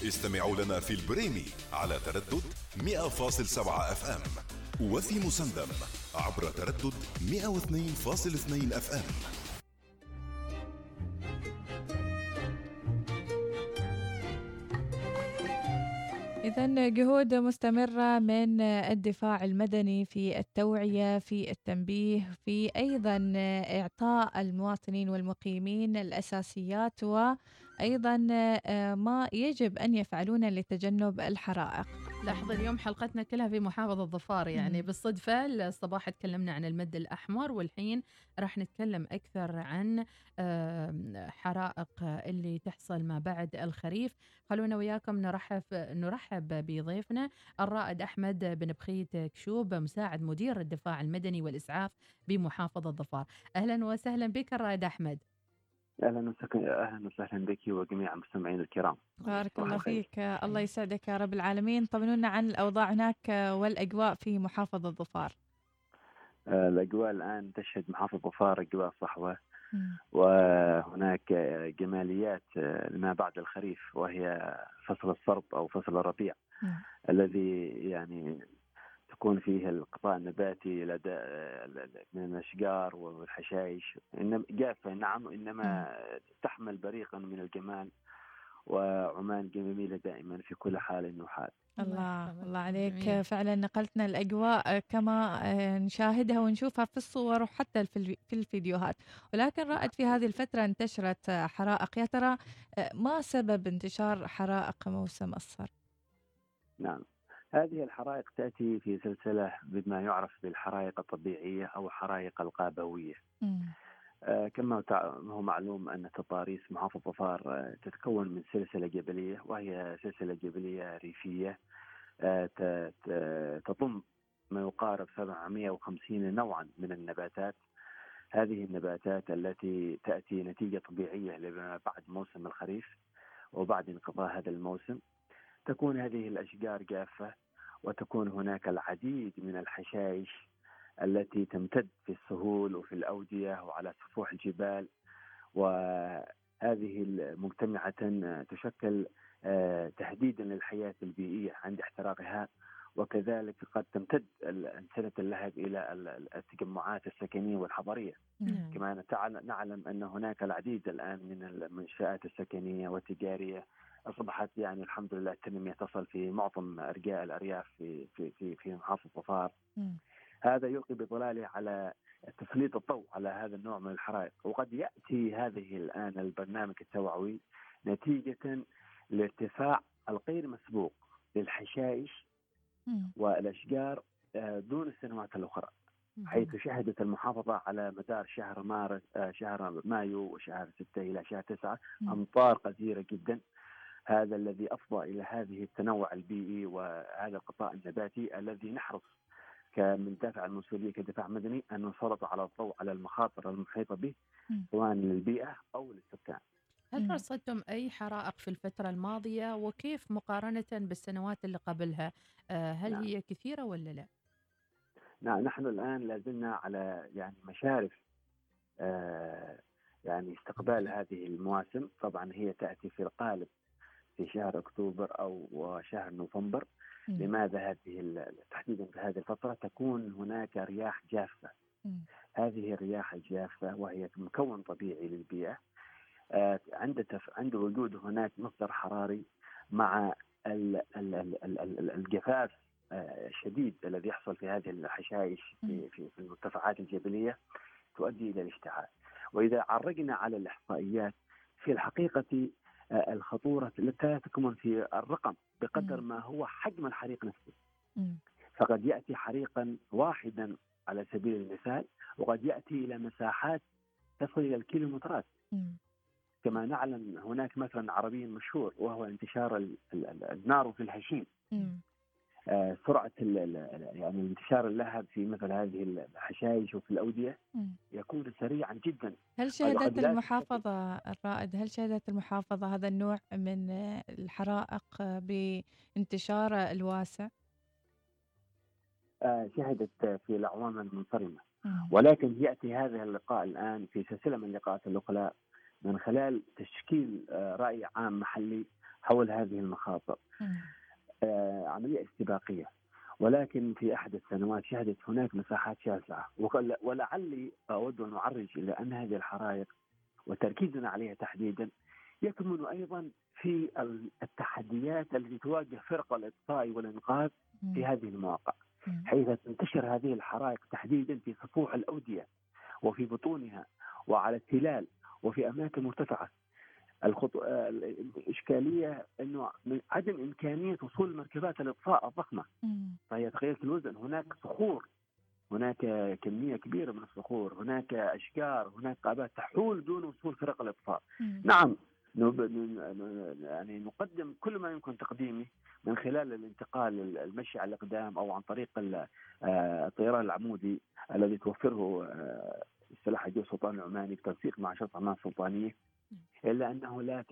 استمعوا لنا في البريمي على تردد 100.7 FM. وفي مسندم عبر تردد 102.2 FM إذا جهود مستمرة من الدفاع المدني في التوعية في التنبيه في أيضا إعطاء المواطنين والمقيمين الأساسيات وأيضا ما يجب أن يفعلون لتجنب الحرائق. لاحظ اليوم حلقتنا كلها في محافظة ظفار يعني. بالصدفة الصباح تكلمنا عن المد الأحمر والحين راح نتكلم أكثر عن حرائق اللي تحصل ما بعد الخريف. خلونا وياكم نرحب نرحب بضيفنا الرائد أحمد بن بخيت كشوب مساعد مدير الدفاع المدني والإسعاف بمحافظة ظفار. أهلا وسهلا بك الرائد أحمد. أهلا وسهلا أهلا وسهلا بك وجميع المستمعين الكرام. بارك الله. فيك. الله يسعدك يا رب العالمين. طمنونا عن الأوضاع هناك والأجواء في محافظة ظفار. آه، الأجواء الآن تشهد محافظة ظفار أجواء صحوة. وهناك جماليات آه، لما بعد الخريف وهي فصل الصرب أو فصل الربيع. الذي يعني تكون فيه القطاع النباتي لدى من الاشجار والحشائش. إنما جافه نعم إنما تحمل بريقا من الجمال وعمان جميلة دائما في كل حال وحال. الله الله عليك. جميل. فعلا نقلتنا الأجواء كما آه، نشاهدها ونشوفها في الصور وحتى في الفي- في الفيديوهات. ولكن رأت في هذه الفترة انتشرت حرائق. يا ترى آه، ما سبب انتشار حرائق موسم الصرف؟ نعم. هذه الحرائق تأتي في سلسلة بما يعرف بالحرائق الطبيعية أو الحرائق القابوية. آه، كما هو معلوم أن تضاريس محافظة ظفار آه، تتكون من سلسلة جبلية وهي سلسلة جبلية ريفية آه، تضم ما يقارب 750 نوعا من النباتات. هذه النباتات التي تأتي نتيجة طبيعية لما بعد موسم الخريف وبعد انقضاء هذا الموسم. تكون هذه الأشجار جافة وتكون هناك العديد من الحشائش التي تمتد في السهول وفي الأودية وعلى سفوح الجبال. وهذه مجتمعة تشكل آه، تهديدا للحياة البيئية عند احتراقها وكذلك قد تمتد أنسنة اللهب إلى ال- التجمعات السكنية والحضرية. كما نتعل- نعلم أن هناك العديد الآن من المنشآت السكنية والتجارية أصبحت يعني الحمد لله التنمية تصل في معظم أرجاء الأرياف في في في, في محافظة ظفار هذا يلقي بظلاله على تسليط الضوء على هذا النوع من الحرائق. وقد يأتي هذه الآن البرنامج التوعوي نتيجة لارتفاع الغير مسبوق للحشائش والأشجار آه، دون السنوات الأخرى حيث شهدت المحافظة على مدار شهر مارس آه، شهر مايو وشهر ستة إلى شهر تسعة أمطار غزيرة جدا. هذا الذي أفضى إلى هذه التنوع البيئي وهذا القطاع النباتي الذي نحرص كمن دافع المسؤولية كدفاع مدني أن نسلط على الضوء على المخاطر المحيطة به سواء للبيئة أو للسكان. هل رصدتم أي حرائق في الفترة الماضية؟ وكيف مقارنة بالسنوات اللي قبلها؟ آه، هل نعم. هي كثيرة ولا لا؟ نعم نحن الآن لازلنا على يعني مشارف آه يعني استقبال هذه المواسم. طبعا هي تأتي في القالب في شهر أكتوبر أو شهر نوفمبر. مم. لماذا هذه تحديدا في هذه الفترة تكون هناك رياح جافة. مم. هذه الرياح الجافة وهي مكون طبيعي للبيئة. آه، عند تف... عند وجود هناك مصدر حراري مع ال... ال... ال... ال... ال- الجفاف آه، الشديد الذي يحصل في هذه الحشائش في, في في المرتفعات الجبلية تؤدي إلى الاشتعال. وإذا عرجنا على الإحصائيات في الحقيقة الخطورة لا تكمن في الرقم بقدر ما هو حجم الحريق نفسه. فقد يأتي حريقا واحدا على سبيل المثال وقد يأتي إلى مساحات تصل إلى الكيلومترات. كما نعلم هناك مثلا عربي مشهور وهو انتشار ال- ال- ال- النار في الهشيم سرعة ال- ال- يعني انتشار اللهب في مثل هذه الحشائش وفي الأودية. يكون سريعا جدا هل شهدت لا المحافظة الرائد هل شهدت المحافظة هذا النوع من آه، الحرائق آه، بانتشاره الواسع؟ آه، شهدت في الاعوام المنصرمة مم. ولكن يأتي هذا اللقاء الآن في سلسلة من اللقاءات الاخلاء من خلال تشكيل آه، رأي عام محلي حول هذه المخاطر. آه، عملية استباقية. ولكن في أحد السنوات شهدت هناك مساحات شاسعة. ولعلي أود أن أعرج إلى أن هذه الحرائق وتركيزنا عليها تحديدا يكمن أيضا في ال- التحديات التي تواجه فرق الاطفاء والإنقاذ في هذه المواقع. حيث تنتشر هذه الحرائق تحديدا في سفوح الأودية وفي بطونها وعلى التلال وفي أماكن مرتفعة. الخط... آه، الإشكالية إنه من عدم إمكانية وصول مركبات الإطفاء الضخمة. فهي تغيرت الوزن هناك صخور هناك كمية كبيرة من الصخور هناك أشجار هناك غابات تحول دون وصول فرق الإطفاء مم. نعم نب... ن- ن- يعني نقدم كل ما يمكن تقديمه من خلال الانتقال المشي على الإقدام أو عن طريق آه، الطيران العمودي الذي توفره آه، السلاح الجوي السلطان العماني بالتنسيق مع شرطه العمان السلطانية الا انه لا.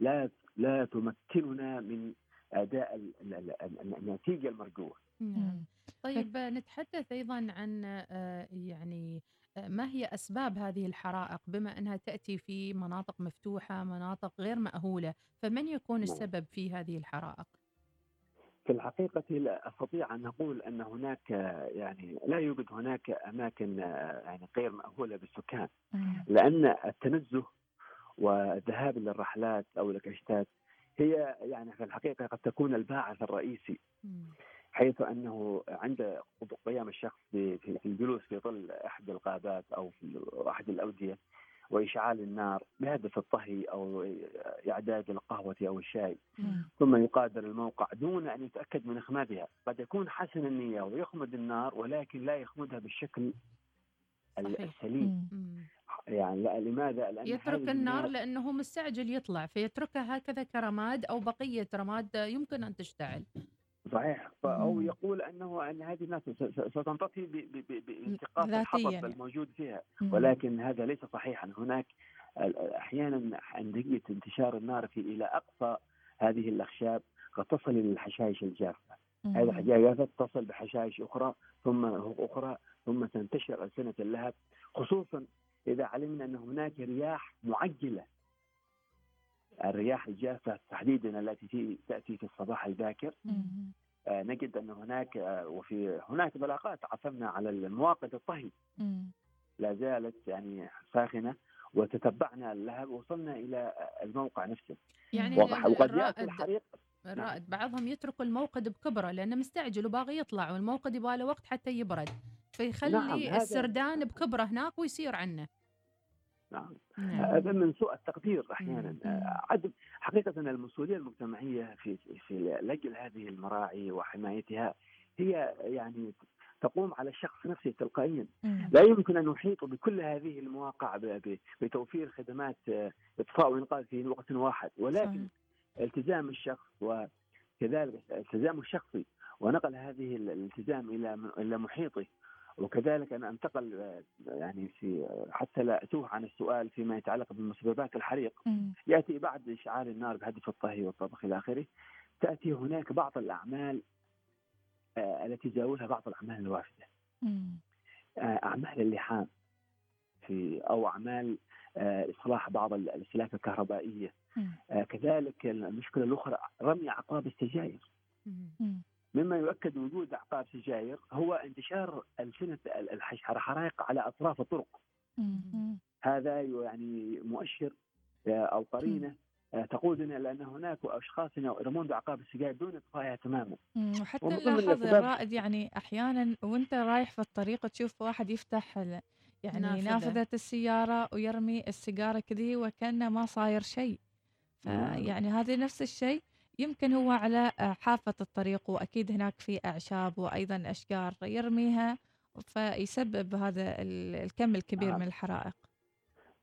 لا لا تمكننا من أداء ال- ال- ال- ال- النتيجة المرجوة. نعم. طيب آه، نتحدث أيضا عن آه، يعني آه، ما هي أسباب هذه الحرائق؟ بما أنها تأتي في مناطق مفتوحة مناطق غير مأهولة فمن يكون نعم. السبب في هذه الحرائق؟ في الحقيقة لا أستطيع أن أقول أن هناك يعني لا يوجد هناك أماكن يعني غير مأهولة بالسكان. لأن التنزه والذهاب إلى الرحلات أو الكشتات هي يعني في الحقيقة قد تكون الباعث الرئيسي حيث أنه عند قيام الشخص في الجلوس في ظل أحد الغابات أو في أحد الأودية وإشعال النار بهدف الطهي أو إعداد القهوة أو الشاي. ثم يقادر الموقع دون أن يتأكد من إخمادها، قد يكون حسن النية ويخمد النار ولكن لا يخمدها بالشكل ال- السليم. يعني لأ لماذا؟ لأن يترك النار لأنه هو مستعجل يطلع فيتركها هكذا كرماد أو بقية رماد يمكن أن تشتعل صحيح أو يقول أنه أن هذه الناس ستنطفي ب- ب- ب- بالتقاط ذاتياً الحطب يعني. الموجود فيها. ولكن هذا ليس صحيحا هناك أحيانا عندما انتشار النار في إلى أقصى هذه الأخشاب قد تصل إلى الحشائش الجافة. هذه الحشائش تصل بحشائش أخرى ثم أخرى ثم تنتشر ألسنة اللهب خصوصا إذا علمنا أن هناك رياح معجلة الرياح الجافة تحديدا التي تأتي في الصباح الباكر. آه، نجد أن هناك آه، وفي هناك بلاغات عثرنا على المواقد الطهي. لا زالت يعني ساخنة وتتبعنا اللهب وصلنا إلى آه، الموقع نفسه. يعني واضح. وقد يأتي الرائد الحريق. الرائد بعضهم يتركوا الموقد بكبره لأنه مستعجل وباغي يطلع والموقد يبغى له وقت حتى يبرد. فيخلي نعم، السردان بكبره هناك ويصير عنه. نعم. نعم. هذا من سوء التقدير أحيانا. عدم حقيقة المسؤولية المجتمعية في في لجل هذه المراعي وحمايتها هي يعني تقوم على الشخص نفسه تلقائيا. لا يمكن أن نحيط بكل هذه المواقع بتوفير خدمات آه، إطفاء وإنقاذ في وقت واحد. ولكن التزام الشخص وكذلك التزامه الشخصي ونقل هذه ال- الالتزام إلى إلى محيطه وكذلك أنا أنتقل يعني في حتى لا أتوه عن السؤال فيما يتعلق بمسببات الحريق. م. يأتي بعد إشعال النار بهدف الطهي والطبخ إلى آخره. تأتي هناك بعض الأعمال آه، التي تزاولها بعض الأعمال الوافدة. آه، أعمال اللحام في أو أعمال آه، إصلاح بعض الاسلاك الكهربائية. كذلك المشكلة الأخرى رمي أعقاب السجاير. مما يؤكد وجود أعقاب سجاير هو انتشار السنة ال- الحش- الحرائق على أطراف الطرق. هذا يعني مؤشر آه، أو قرينة آه، تقودنا إلى أن هناك اشخاص يرمون باعقاب السجاير دون اطفائها تماما. وحتى نلاحظ الرائد يعني أحيانا وأنت رايح في الطريق تشوف واحد يفتح يعني نافذة. نافذة السيارة ويرمي السيجارة كذي وكأنه ما صاير شيء. نعم. فيعني هذا نفس الشيء. يمكن هو على آه، حافة الطريق وأكيد هناك في أعشاب وأيضا أشجار يرميها فيسبب هذا ال- الكم الكبير نعم. من الحرائق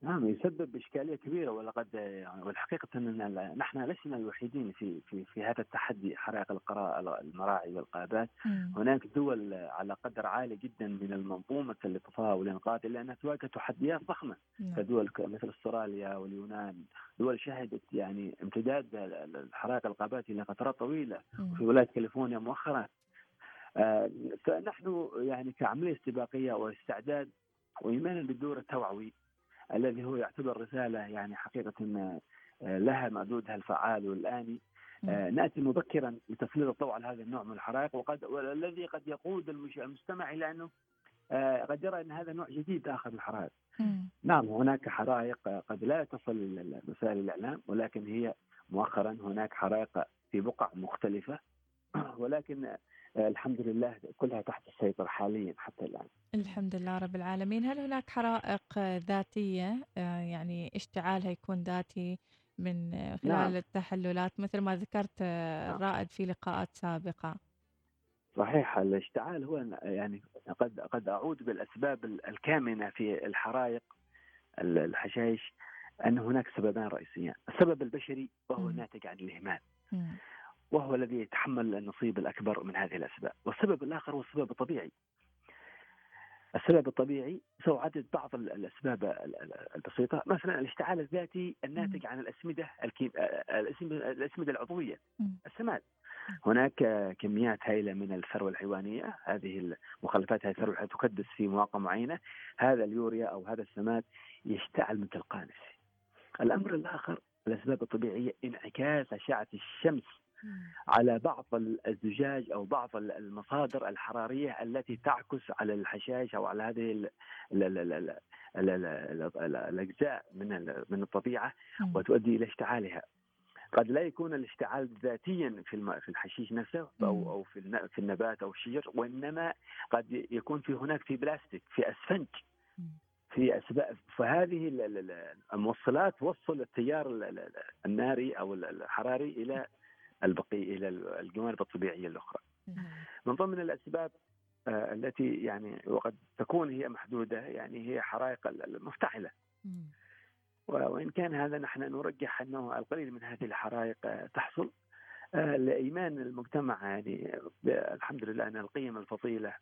نعم يسبب إشكالية كبيرة ولقد يعني والحقيقة أن نحن لسنا الوحيدين في في في هذا التحدي حرائق القراء المراعي والغابات مم. هناك دول على قدر عالي جدا من المنظومة الاطفاء والانقاذ إلا انها تواجه تحديات ضخمة. نعم. كدول مثل أستراليا واليونان دول شهدت يعني امتداد ال- ال- الحرائق الغابات إلى فترات طويلة. في ولاية كاليفورنيا مؤخرا. آه، فنحن يعني كعملية استباقية واستعداد وايمانا بالدور التوعوي. الذي هو يعتبر رسالة يعني حقيقة آه، لها مردودها الفعال والاني آه، نأتي مبكرا لتسليط الضوء على هذا النوع من الحرائق وقد والذي قد يقود المستمع إلى أنه آه، قد يرى أن هذا نوع جديد آخر من الحرائق نعم هناك حرائق قد لا تصل وسائل الإعلام ولكن هي مؤخرا هناك حرائق في بقع مختلفة. ولكن الحمد لله كلها تحت السيطرة حاليا حتى الآن. الحمد لله رب العالمين. هل هناك حرائق ذاتية؟ آه، يعني اشتعالها يكون ذاتي من خلال نعم. التحللات مثل ما ذكرت آه، الرائد في لقاءات سابقة. صحيح الاشتعال هو يعني قد قد أعود بالأسباب الكامنة في الحرائق ال- الحشائش أن هناك سببان رئيسيان، السبب البشري وهو ناتج عن الإهمال. وهو الذي يتحمل النصيب الأكبر من هذه الأسباب، والسبب الآخر هو السبب الطبيعي. السبب الطبيعي سأعدد بعض ال- الأسباب ال- ال- البسيطة، مثلا الاشتعال الذاتي الناتج عن الأسمدة الكيم... الاسمده الأسمدة العضوية السماد. هناك كميات هائلة من الثروه الحيوانية، هذه المخلفات هذه الثروه تكدس في مواقع معينة، هذا اليوريا أو هذا السماد يشتعل من تلقاء نفسه. الأمر الآخر الأسباب الطبيعية انعكاس أشعة الشمس. على بعض الزجاج أو بعض المصادر الحراريه التي تعكس على الحشائش أو على هذه الاجزاء من من الطبيعه وتؤدي إلى اشتعالها قد لا يكون الاشتعال ذاتيا في في الحشيش نفسه أو أو في في النبات أو الشجر وانما قد يكون في هناك في بلاستيك في اسفنج في اسباب فهذه الموصلات توصل التيار الناري أو الحراري إلى البقي إلى الجوانب الطبيعية الأخرى. من ضمن الأسباب آه، التي يعني وقد تكون هي محدودة يعني هي حرائق ال- المفتعلة. و- وإن كان هذا نحن نرجح أنه القليل من هذه الحرائق آه، تحصل آه، لإيمان المجتمع يعني الحمد لله أن القيم الفضيلة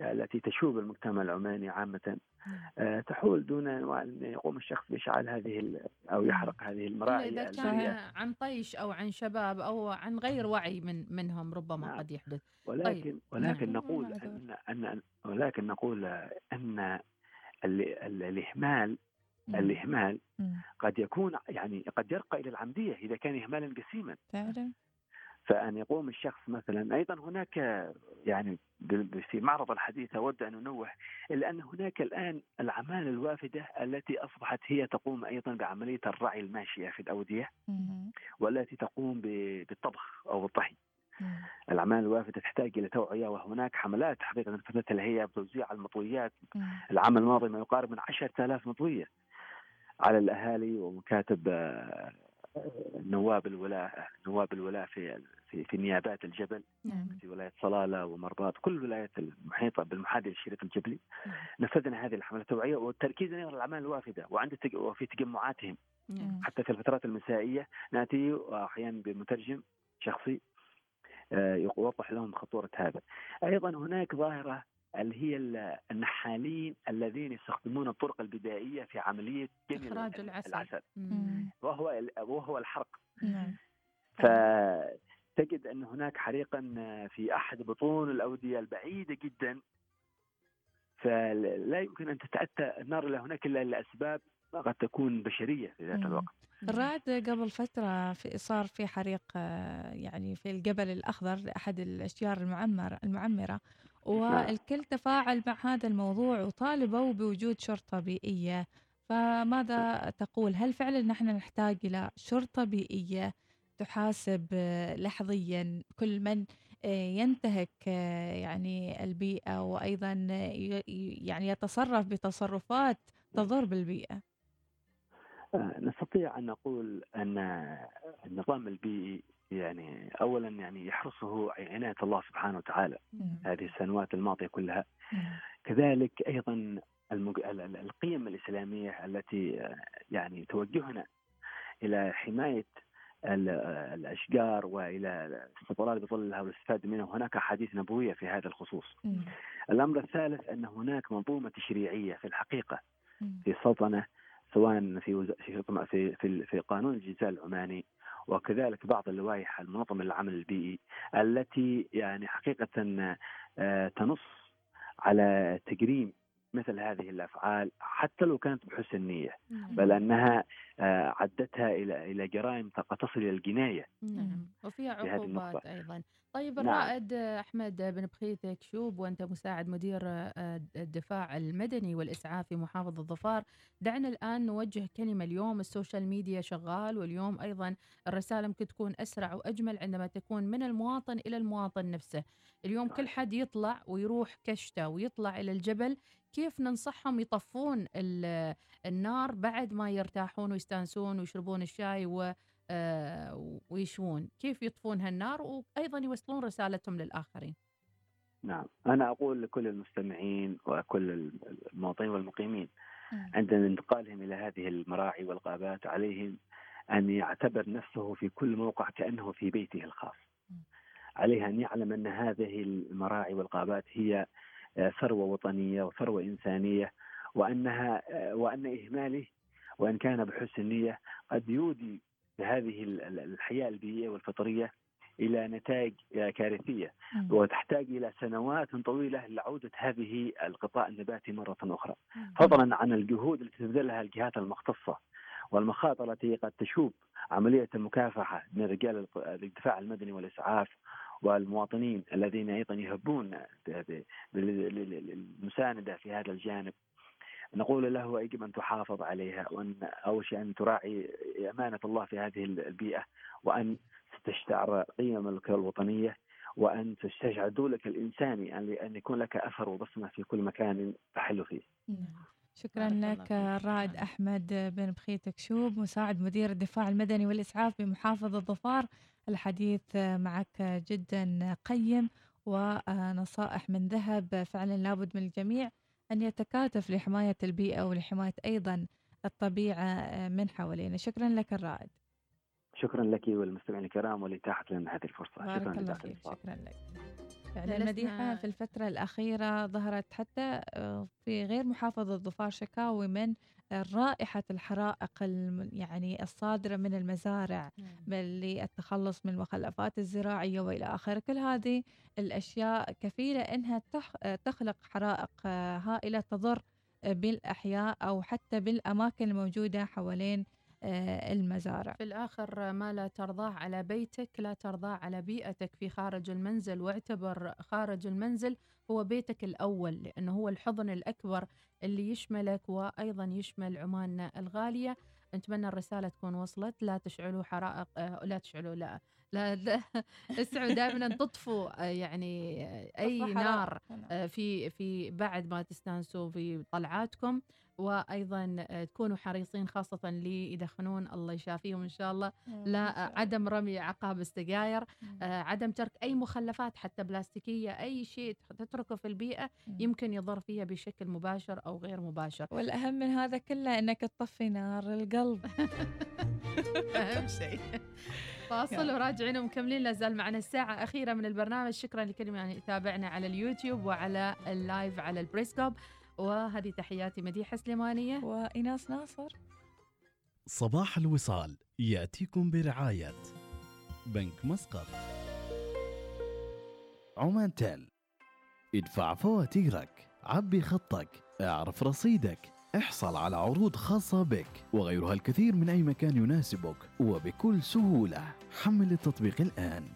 التي تشوب المجتمع العماني عامة تحول دون أن يقوم الشخص بإشعال هذه ال- أو يحرق هذه المراعي إذا التي كان عن طيش أو عن شباب أو عن غير وعي من منهم ربما قد يحدث. ولكن طيب. ولكن نعم. نقول ان ان ولكن نقول أن ال- ال- الاهمال الإهمال قد يكون يعني قد يرقى إلى العمدية إذا كان اهمالا جسيما فعلا. فأن يقوم الشخص مثلا. أيضا هناك يعني في معرض الحديث أود أن أنوه الا أن هناك الآن العماله الوافدة التي أصبحت هي تقوم أيضا بعملية الرعي الماشية في الأودية والتي تقوم بالطبخ أو الطهي. العمال الوافدة تحتاج إلى توعية وهناك حملات حقيقة نفذتها الهيئة بتوزيع المطويات. العام الماضي ما يقارب من 10000 مطوية على الأهالي ومكاتب آه، نواب الولاء نواب الولاء في في في نيابات الجبل في ولاية صلالة ومرباط كل الولايات المحيطة بالمحاذي للشريط الجبلي. نفذنا هذه الحملة التوعية والتركيز على الأعمال الوافدة وعند وفي تجمعاتهم. حتى في الفترات المسائية نأتي أحيانا بمترجم شخصي آه، يوضح لهم خطورة هذا. أيضا هناك ظاهرة اللي هي ال- النحالين الذين يستخدمون الطرق البدائية في عملية جني العسل. العسل. وهو وهو الحرق. نعم. فتجد أن هناك حريقا في أحد بطون الأودية البعيدة جدا. فلا يمكن أن تتأتى النار إلى هناك إلا لأسباب قد تكون بشرية في ذات. الوقت. الرعد قبل فترة في صار في حريق آه، يعني في الجبل الأخضر لأحد الأشجار المعمر المعمرة. والكل تفاعل مع هذا الموضوع وطالبوا بوجود شرطة بيئية. فماذا تقول؟ هل فعلا نحن نحتاج إلى شرطة بيئية؟ تحاسب آه، لحظيا كل من آه، ينتهك آه، يعني البيئة وأيضا يعني يتصرف بتصرفات تضر بالبيئة. نستطيع أن نقول أن النظام البيئي يعني اولا يعني يحرسه عناية الله سبحانه وتعالى هذه السنوات الماضية كلها. كذلك أيضا المج... ال- ال- القيم الإسلامية التي يعني توجهنا إلى حماية الأشجار وإلى الاستظلال بظلها والاستفاده منها. وهناك أحاديث نبوية في هذا الخصوص. الأمر الثالث أن هناك منظومة تشريعية في الحقيقة في السلطنه سواء في وز... في في في, في قانون الجزاء العماني وكذلك بعض اللوائح المنظمة للعمل البيئي التي يعني حقيقة آه، تنص على تجريم مثل هذه الأفعال حتى لو كانت بحسن نية بل أنها آه، عدتها إلى إلى جرائم قد تصل إلى الجناية. نعم. وفيها في هذه عقوبات. أيضا. طيب نعم. الرائد أحمد بن بخيت كشوب وأنت مساعد مدير آه، الدفاع المدني والإسعاف في محافظة ظفار دعنا الآن نوجه كلمة اليوم ال social media شغال واليوم أيضا الرسالة ممكن تكون أسرع وأجمل عندما تكون من المواطن إلى المواطن نفسه. اليوم كل حد يطلع ويروح كشته ويطلع إلى الجبل كيف ننصحهم يطفون ال- النار بعد ما يرتاحون ويستانسون ويشربون الشاي و آه، ويشوون؟ كيف يطفون هالنار وأيضا يوصلون رسالتهم للآخرين؟ نعم. أنا أقول لكل المستمعين وكل المواطنين والمقيمين عند انتقالهم إلى هذه المراعي والغابات عليهم أن يعتبر نفسه في كل موقع كأنه في بيته الخاص. عليه أن يعلم أن هذه المراعي والغابات هي ثروة وطنية وثروة إنسانية وأنها وأن إهماله وإن كان بحسن نية قد يودي بهذه ال- ال- الحياة البيئية والفطرية إلى نتائج كارثية. وتحتاج إلى سنوات طويلة لعودة هذه القطاع النباتي مرة أخرى. فضلا عن الجهود التي تبذلها الجهات المختصة والمخاطر التي قد تشوب عملية المكافحة من رجال الدفاع المدني والإسعاف والمواطنين الذين أيضا يهبون ب- ب- بال- لل- للمسانده في هذا الجانب. نقول له يجب أن تحافظ عليها وأن أول شيء أن تراعي أمانة الله في هذه البيئة وأن تستشعر قيمك الوطنية وأن تستشعر دورك الإنساني أن أن يكون لك أثر وبصمة في كل مكان تحل فيه. شكرا لك الرائد أحمد بن بخيت كشوب مساعد مدير الدفاع المدني والإسعاف بمحافظة ظفار الحديث معك جدا قيم ونصائح من ذهب. فعلا لابد من الجميع أن يتكاتف لحماية البيئة ولحماية أيضا الطبيعة من حوالينا. شكرا لك الرائد. شكرا لك والمستمعين الكرام ولإتاحة لنا هذه الفرصة. بارك شكرا الله فيك. شكرا لك. فعلا المديحة في الفترة الأخيرة ظهرت حتى في غير محافظة ظفار شكاوي من رائحة الحرائق يعني الصادرة من المزارع للتخلص من المخلفات الزراعية وإلى آخره. كل هذه الأشياء كفيلة أنها تخ- تخلق حرائق آه، هائلة تضر آه، بالأحياء أو حتى بالأماكن الموجودة حوالين المزارع. في الآخر ما لا ترضاه على بيتك لا ترضاه على بيئتك في خارج المنزل واعتبر خارج المنزل هو بيتك الأول لأنه هو الحضن الأكبر اللي يشملك وأيضا يشمل عماننا الغالية. نتمنى الرسالة تكون وصلت. لا تشعلوا حرائق آه، لا تشعلوا لا لا, لا اسعوا دائما تطفوا آه، يعني آه، أي نار. آه، في في بعد ما تستانسوا في طلعاتكم. وأيضا آه، تكونوا حريصين خاصة اللي يدخنون الله يشافيهم إن شاء الله. لا عدم رمي عقاب السجاير آه، عدم ترك أي مخلفات حتى بلاستيكية أي شيء تتركه في البيئة يمكن يضر فيها بشكل مباشر أو غير مباشر. والأهم من هذا كله أنك تطفي نار القلب. أهم شيء. فاصل وراجعين ومكملين لازال معنا الساعة أخيرة من البرنامج. شكرا لكل من يتابعنا على اليوتيوب وعلى ال live على البريسكوب. وهذه تحياتي مديحة سليمانية. وإيناس ناصر. صباح الوصال يأتيكم برعاية بنك مسقط. عمان تيل ادفع فواتيرك عبي خطك اعرف رصيدك احصل على عروض خاصة بك وغيرها الكثير من أي مكان يناسبك وبكل سهولة. حمل التطبيق الآن.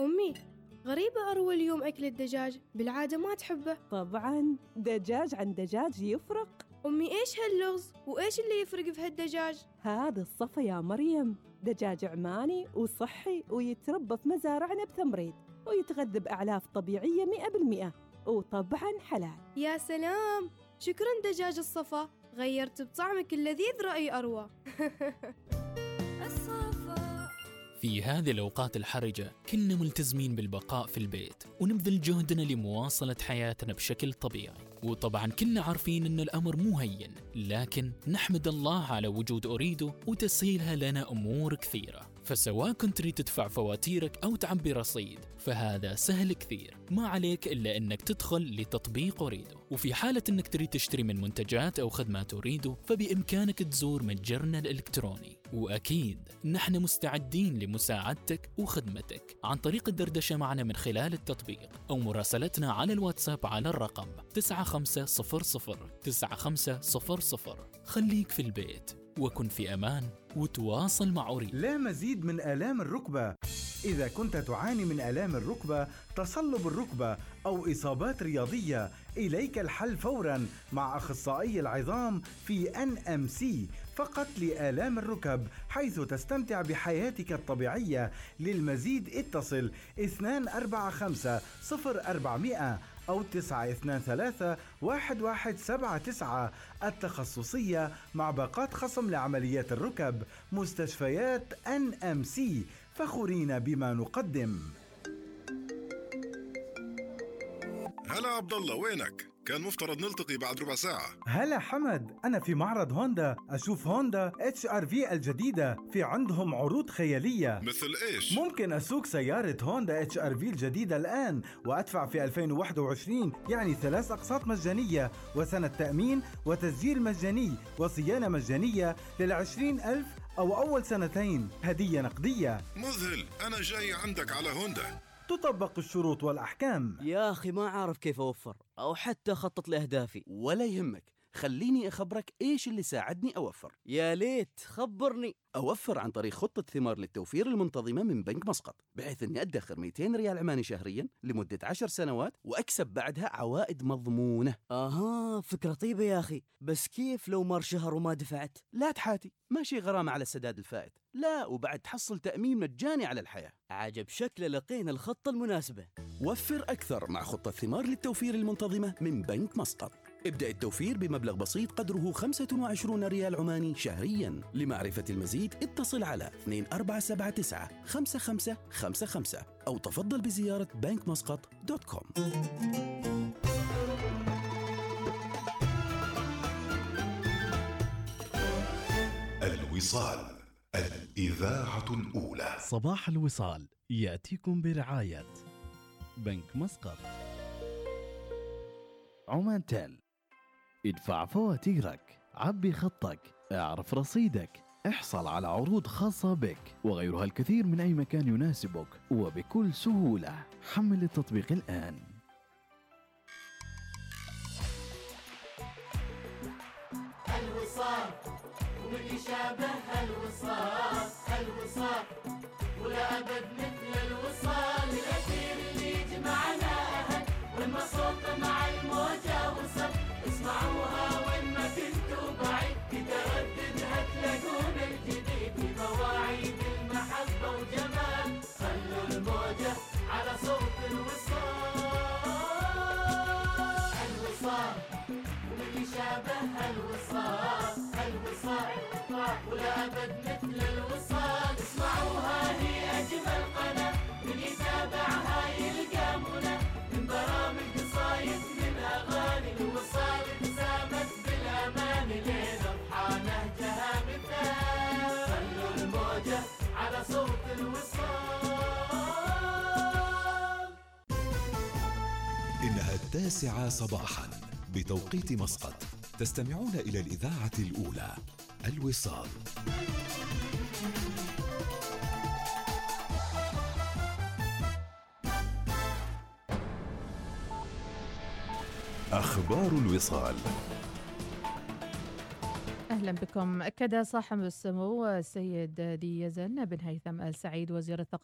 أمي غريبة أروى اليوم أكل الدجاج بالعادة ما تحبه. طبعا دجاج عن دجاج يفرق. أمي إيش هاللغز؟ وإيش اللي يفرق في هالدجاج؟ هذا الصفا يا مريم. دجاج عماني وصحي ويتربى في مزارعنا بثمريد ويتغذى بأعلاف طبيعية مئة بالمئة وطبعا حلال. يا سلام! شكرا دجاج الصفا غيرت بطعمك اللذيذ رأي أروى. في هذه الأوقات الحرجة كنا ملتزمين بالبقاء في البيت ونبذل جهدنا لمواصلة حياتنا بشكل طبيعي. وطبعا كنا عارفين أن الأمر مو هين لكن نحمد الله على وجود أريدو وتسهيلها لنا أمور كثيرة. فسواء كنت تريد تدفع فواتيرك أو تعبي رصيد فهذا سهل كثير. ما عليك إلا أنك تدخل لتطبيق أريدو. وفي حالة أنك تريد تشتري من منتجات أو خدمات أريدو فبإمكانك تزور متجرنا الإلكتروني. وأكيد نحن مستعدين لمساعدتك وخدمتك. عن طريق الدردشة معنا من خلال التطبيق أو مراسلتنا على الواتساب على الرقم 9500 9500 خليك في البيت وكن في أمان. وتواصل مع أريد لا مزيد من آلام الركبة. إذا كنت تعاني من آلام الركبة تصلب الركبة أو إصابات رياضية إليك الحل فورا مع أخصائي العظام في NMC فقط لآلام الركب حيث تستمتع بحياتك الطبيعية. للمزيد اتصل 245 0400 أو 923 1179 التخصصية مع باقات خصم لعمليات الركب مستشفيات NMC فخورين بما نقدم. هلا عبد الله وينك؟ كان مفترض نلتقي بعد ربع ساعة. هلا حمد أنا في معرض هوندا. أشوف Honda HR-V الجديدة. في عندهم عروض خيالية. مثل إيش؟ ممكن أسوق سيارة Honda HR-V الجديدة الآن وأدفع في 2021 يعني ثلاث أقساط مجانية وسنة تأمين وتسجيل مجاني وصيانة مجانية للعشرين ألف أو أول سنتين. هدية نقدية. مذهل أنا جاي عندك على هوندا. تطبق الشروط والأحكام. يا أخي ما عارف كيف أوفر أو حتى أخطط لأهدافي. ولا يهمك. خليني أخبرك إيش اللي ساعدني أوفر. يا ليت خبرني. أوفر عن طريق خطة ثمار للتوفير المنتظمة من بنك مسقط بحيث أني أدخر 200 ريال عماني شهريا لمدة 10 سنوات وأكسب بعدها عوائد مضمونة. آها فكرة طيبة يا أخي. بس كيف لو مر شهر وما دفعت؟ لا تحاتي ماشي غرامة على السداد الفائت. لا وبعد تحصل تأمين مجاني على الحياة. عجب شكله لقينا الخطة المناسبة. وفر أكثر مع خطة ثمار للتوفير المنتظمة من بنك مسقط. ابدأ التوفير بمبلغ بسيط قدره 25 ريال عماني شهريا. لمعرفة المزيد اتصل على 2479 5555 أو تفضل بزيارة com الوصال الإذاعة الأولى. صباح الوصال يأتيكم برعاية بنك مسقط. عمان تيل. ادفع فواتيرك عبي خطك اعرف رصيدك احصل على عروض خاصة بك وغيرها الكثير من أي مكان يناسبك وبكل سهولة. حمل التطبيق الآن. الوصال ومن يشابه الوصال الوصال ولا أبد مثل الوصال. الأثير اللي يجمعنا أهل والمصوت مع الموجة وصل وين ما كنتوا بعيد. بترددها تلاقون الجديد التاسعة صباحا بتوقيت مسقط. تستمعون إلى الإذاعة الأولى الوصال. أخبار الوصال. أهلا بكم. أكد صاحب السمو السيد دي يزن بن هيثم آل سعيد وزير الثقافة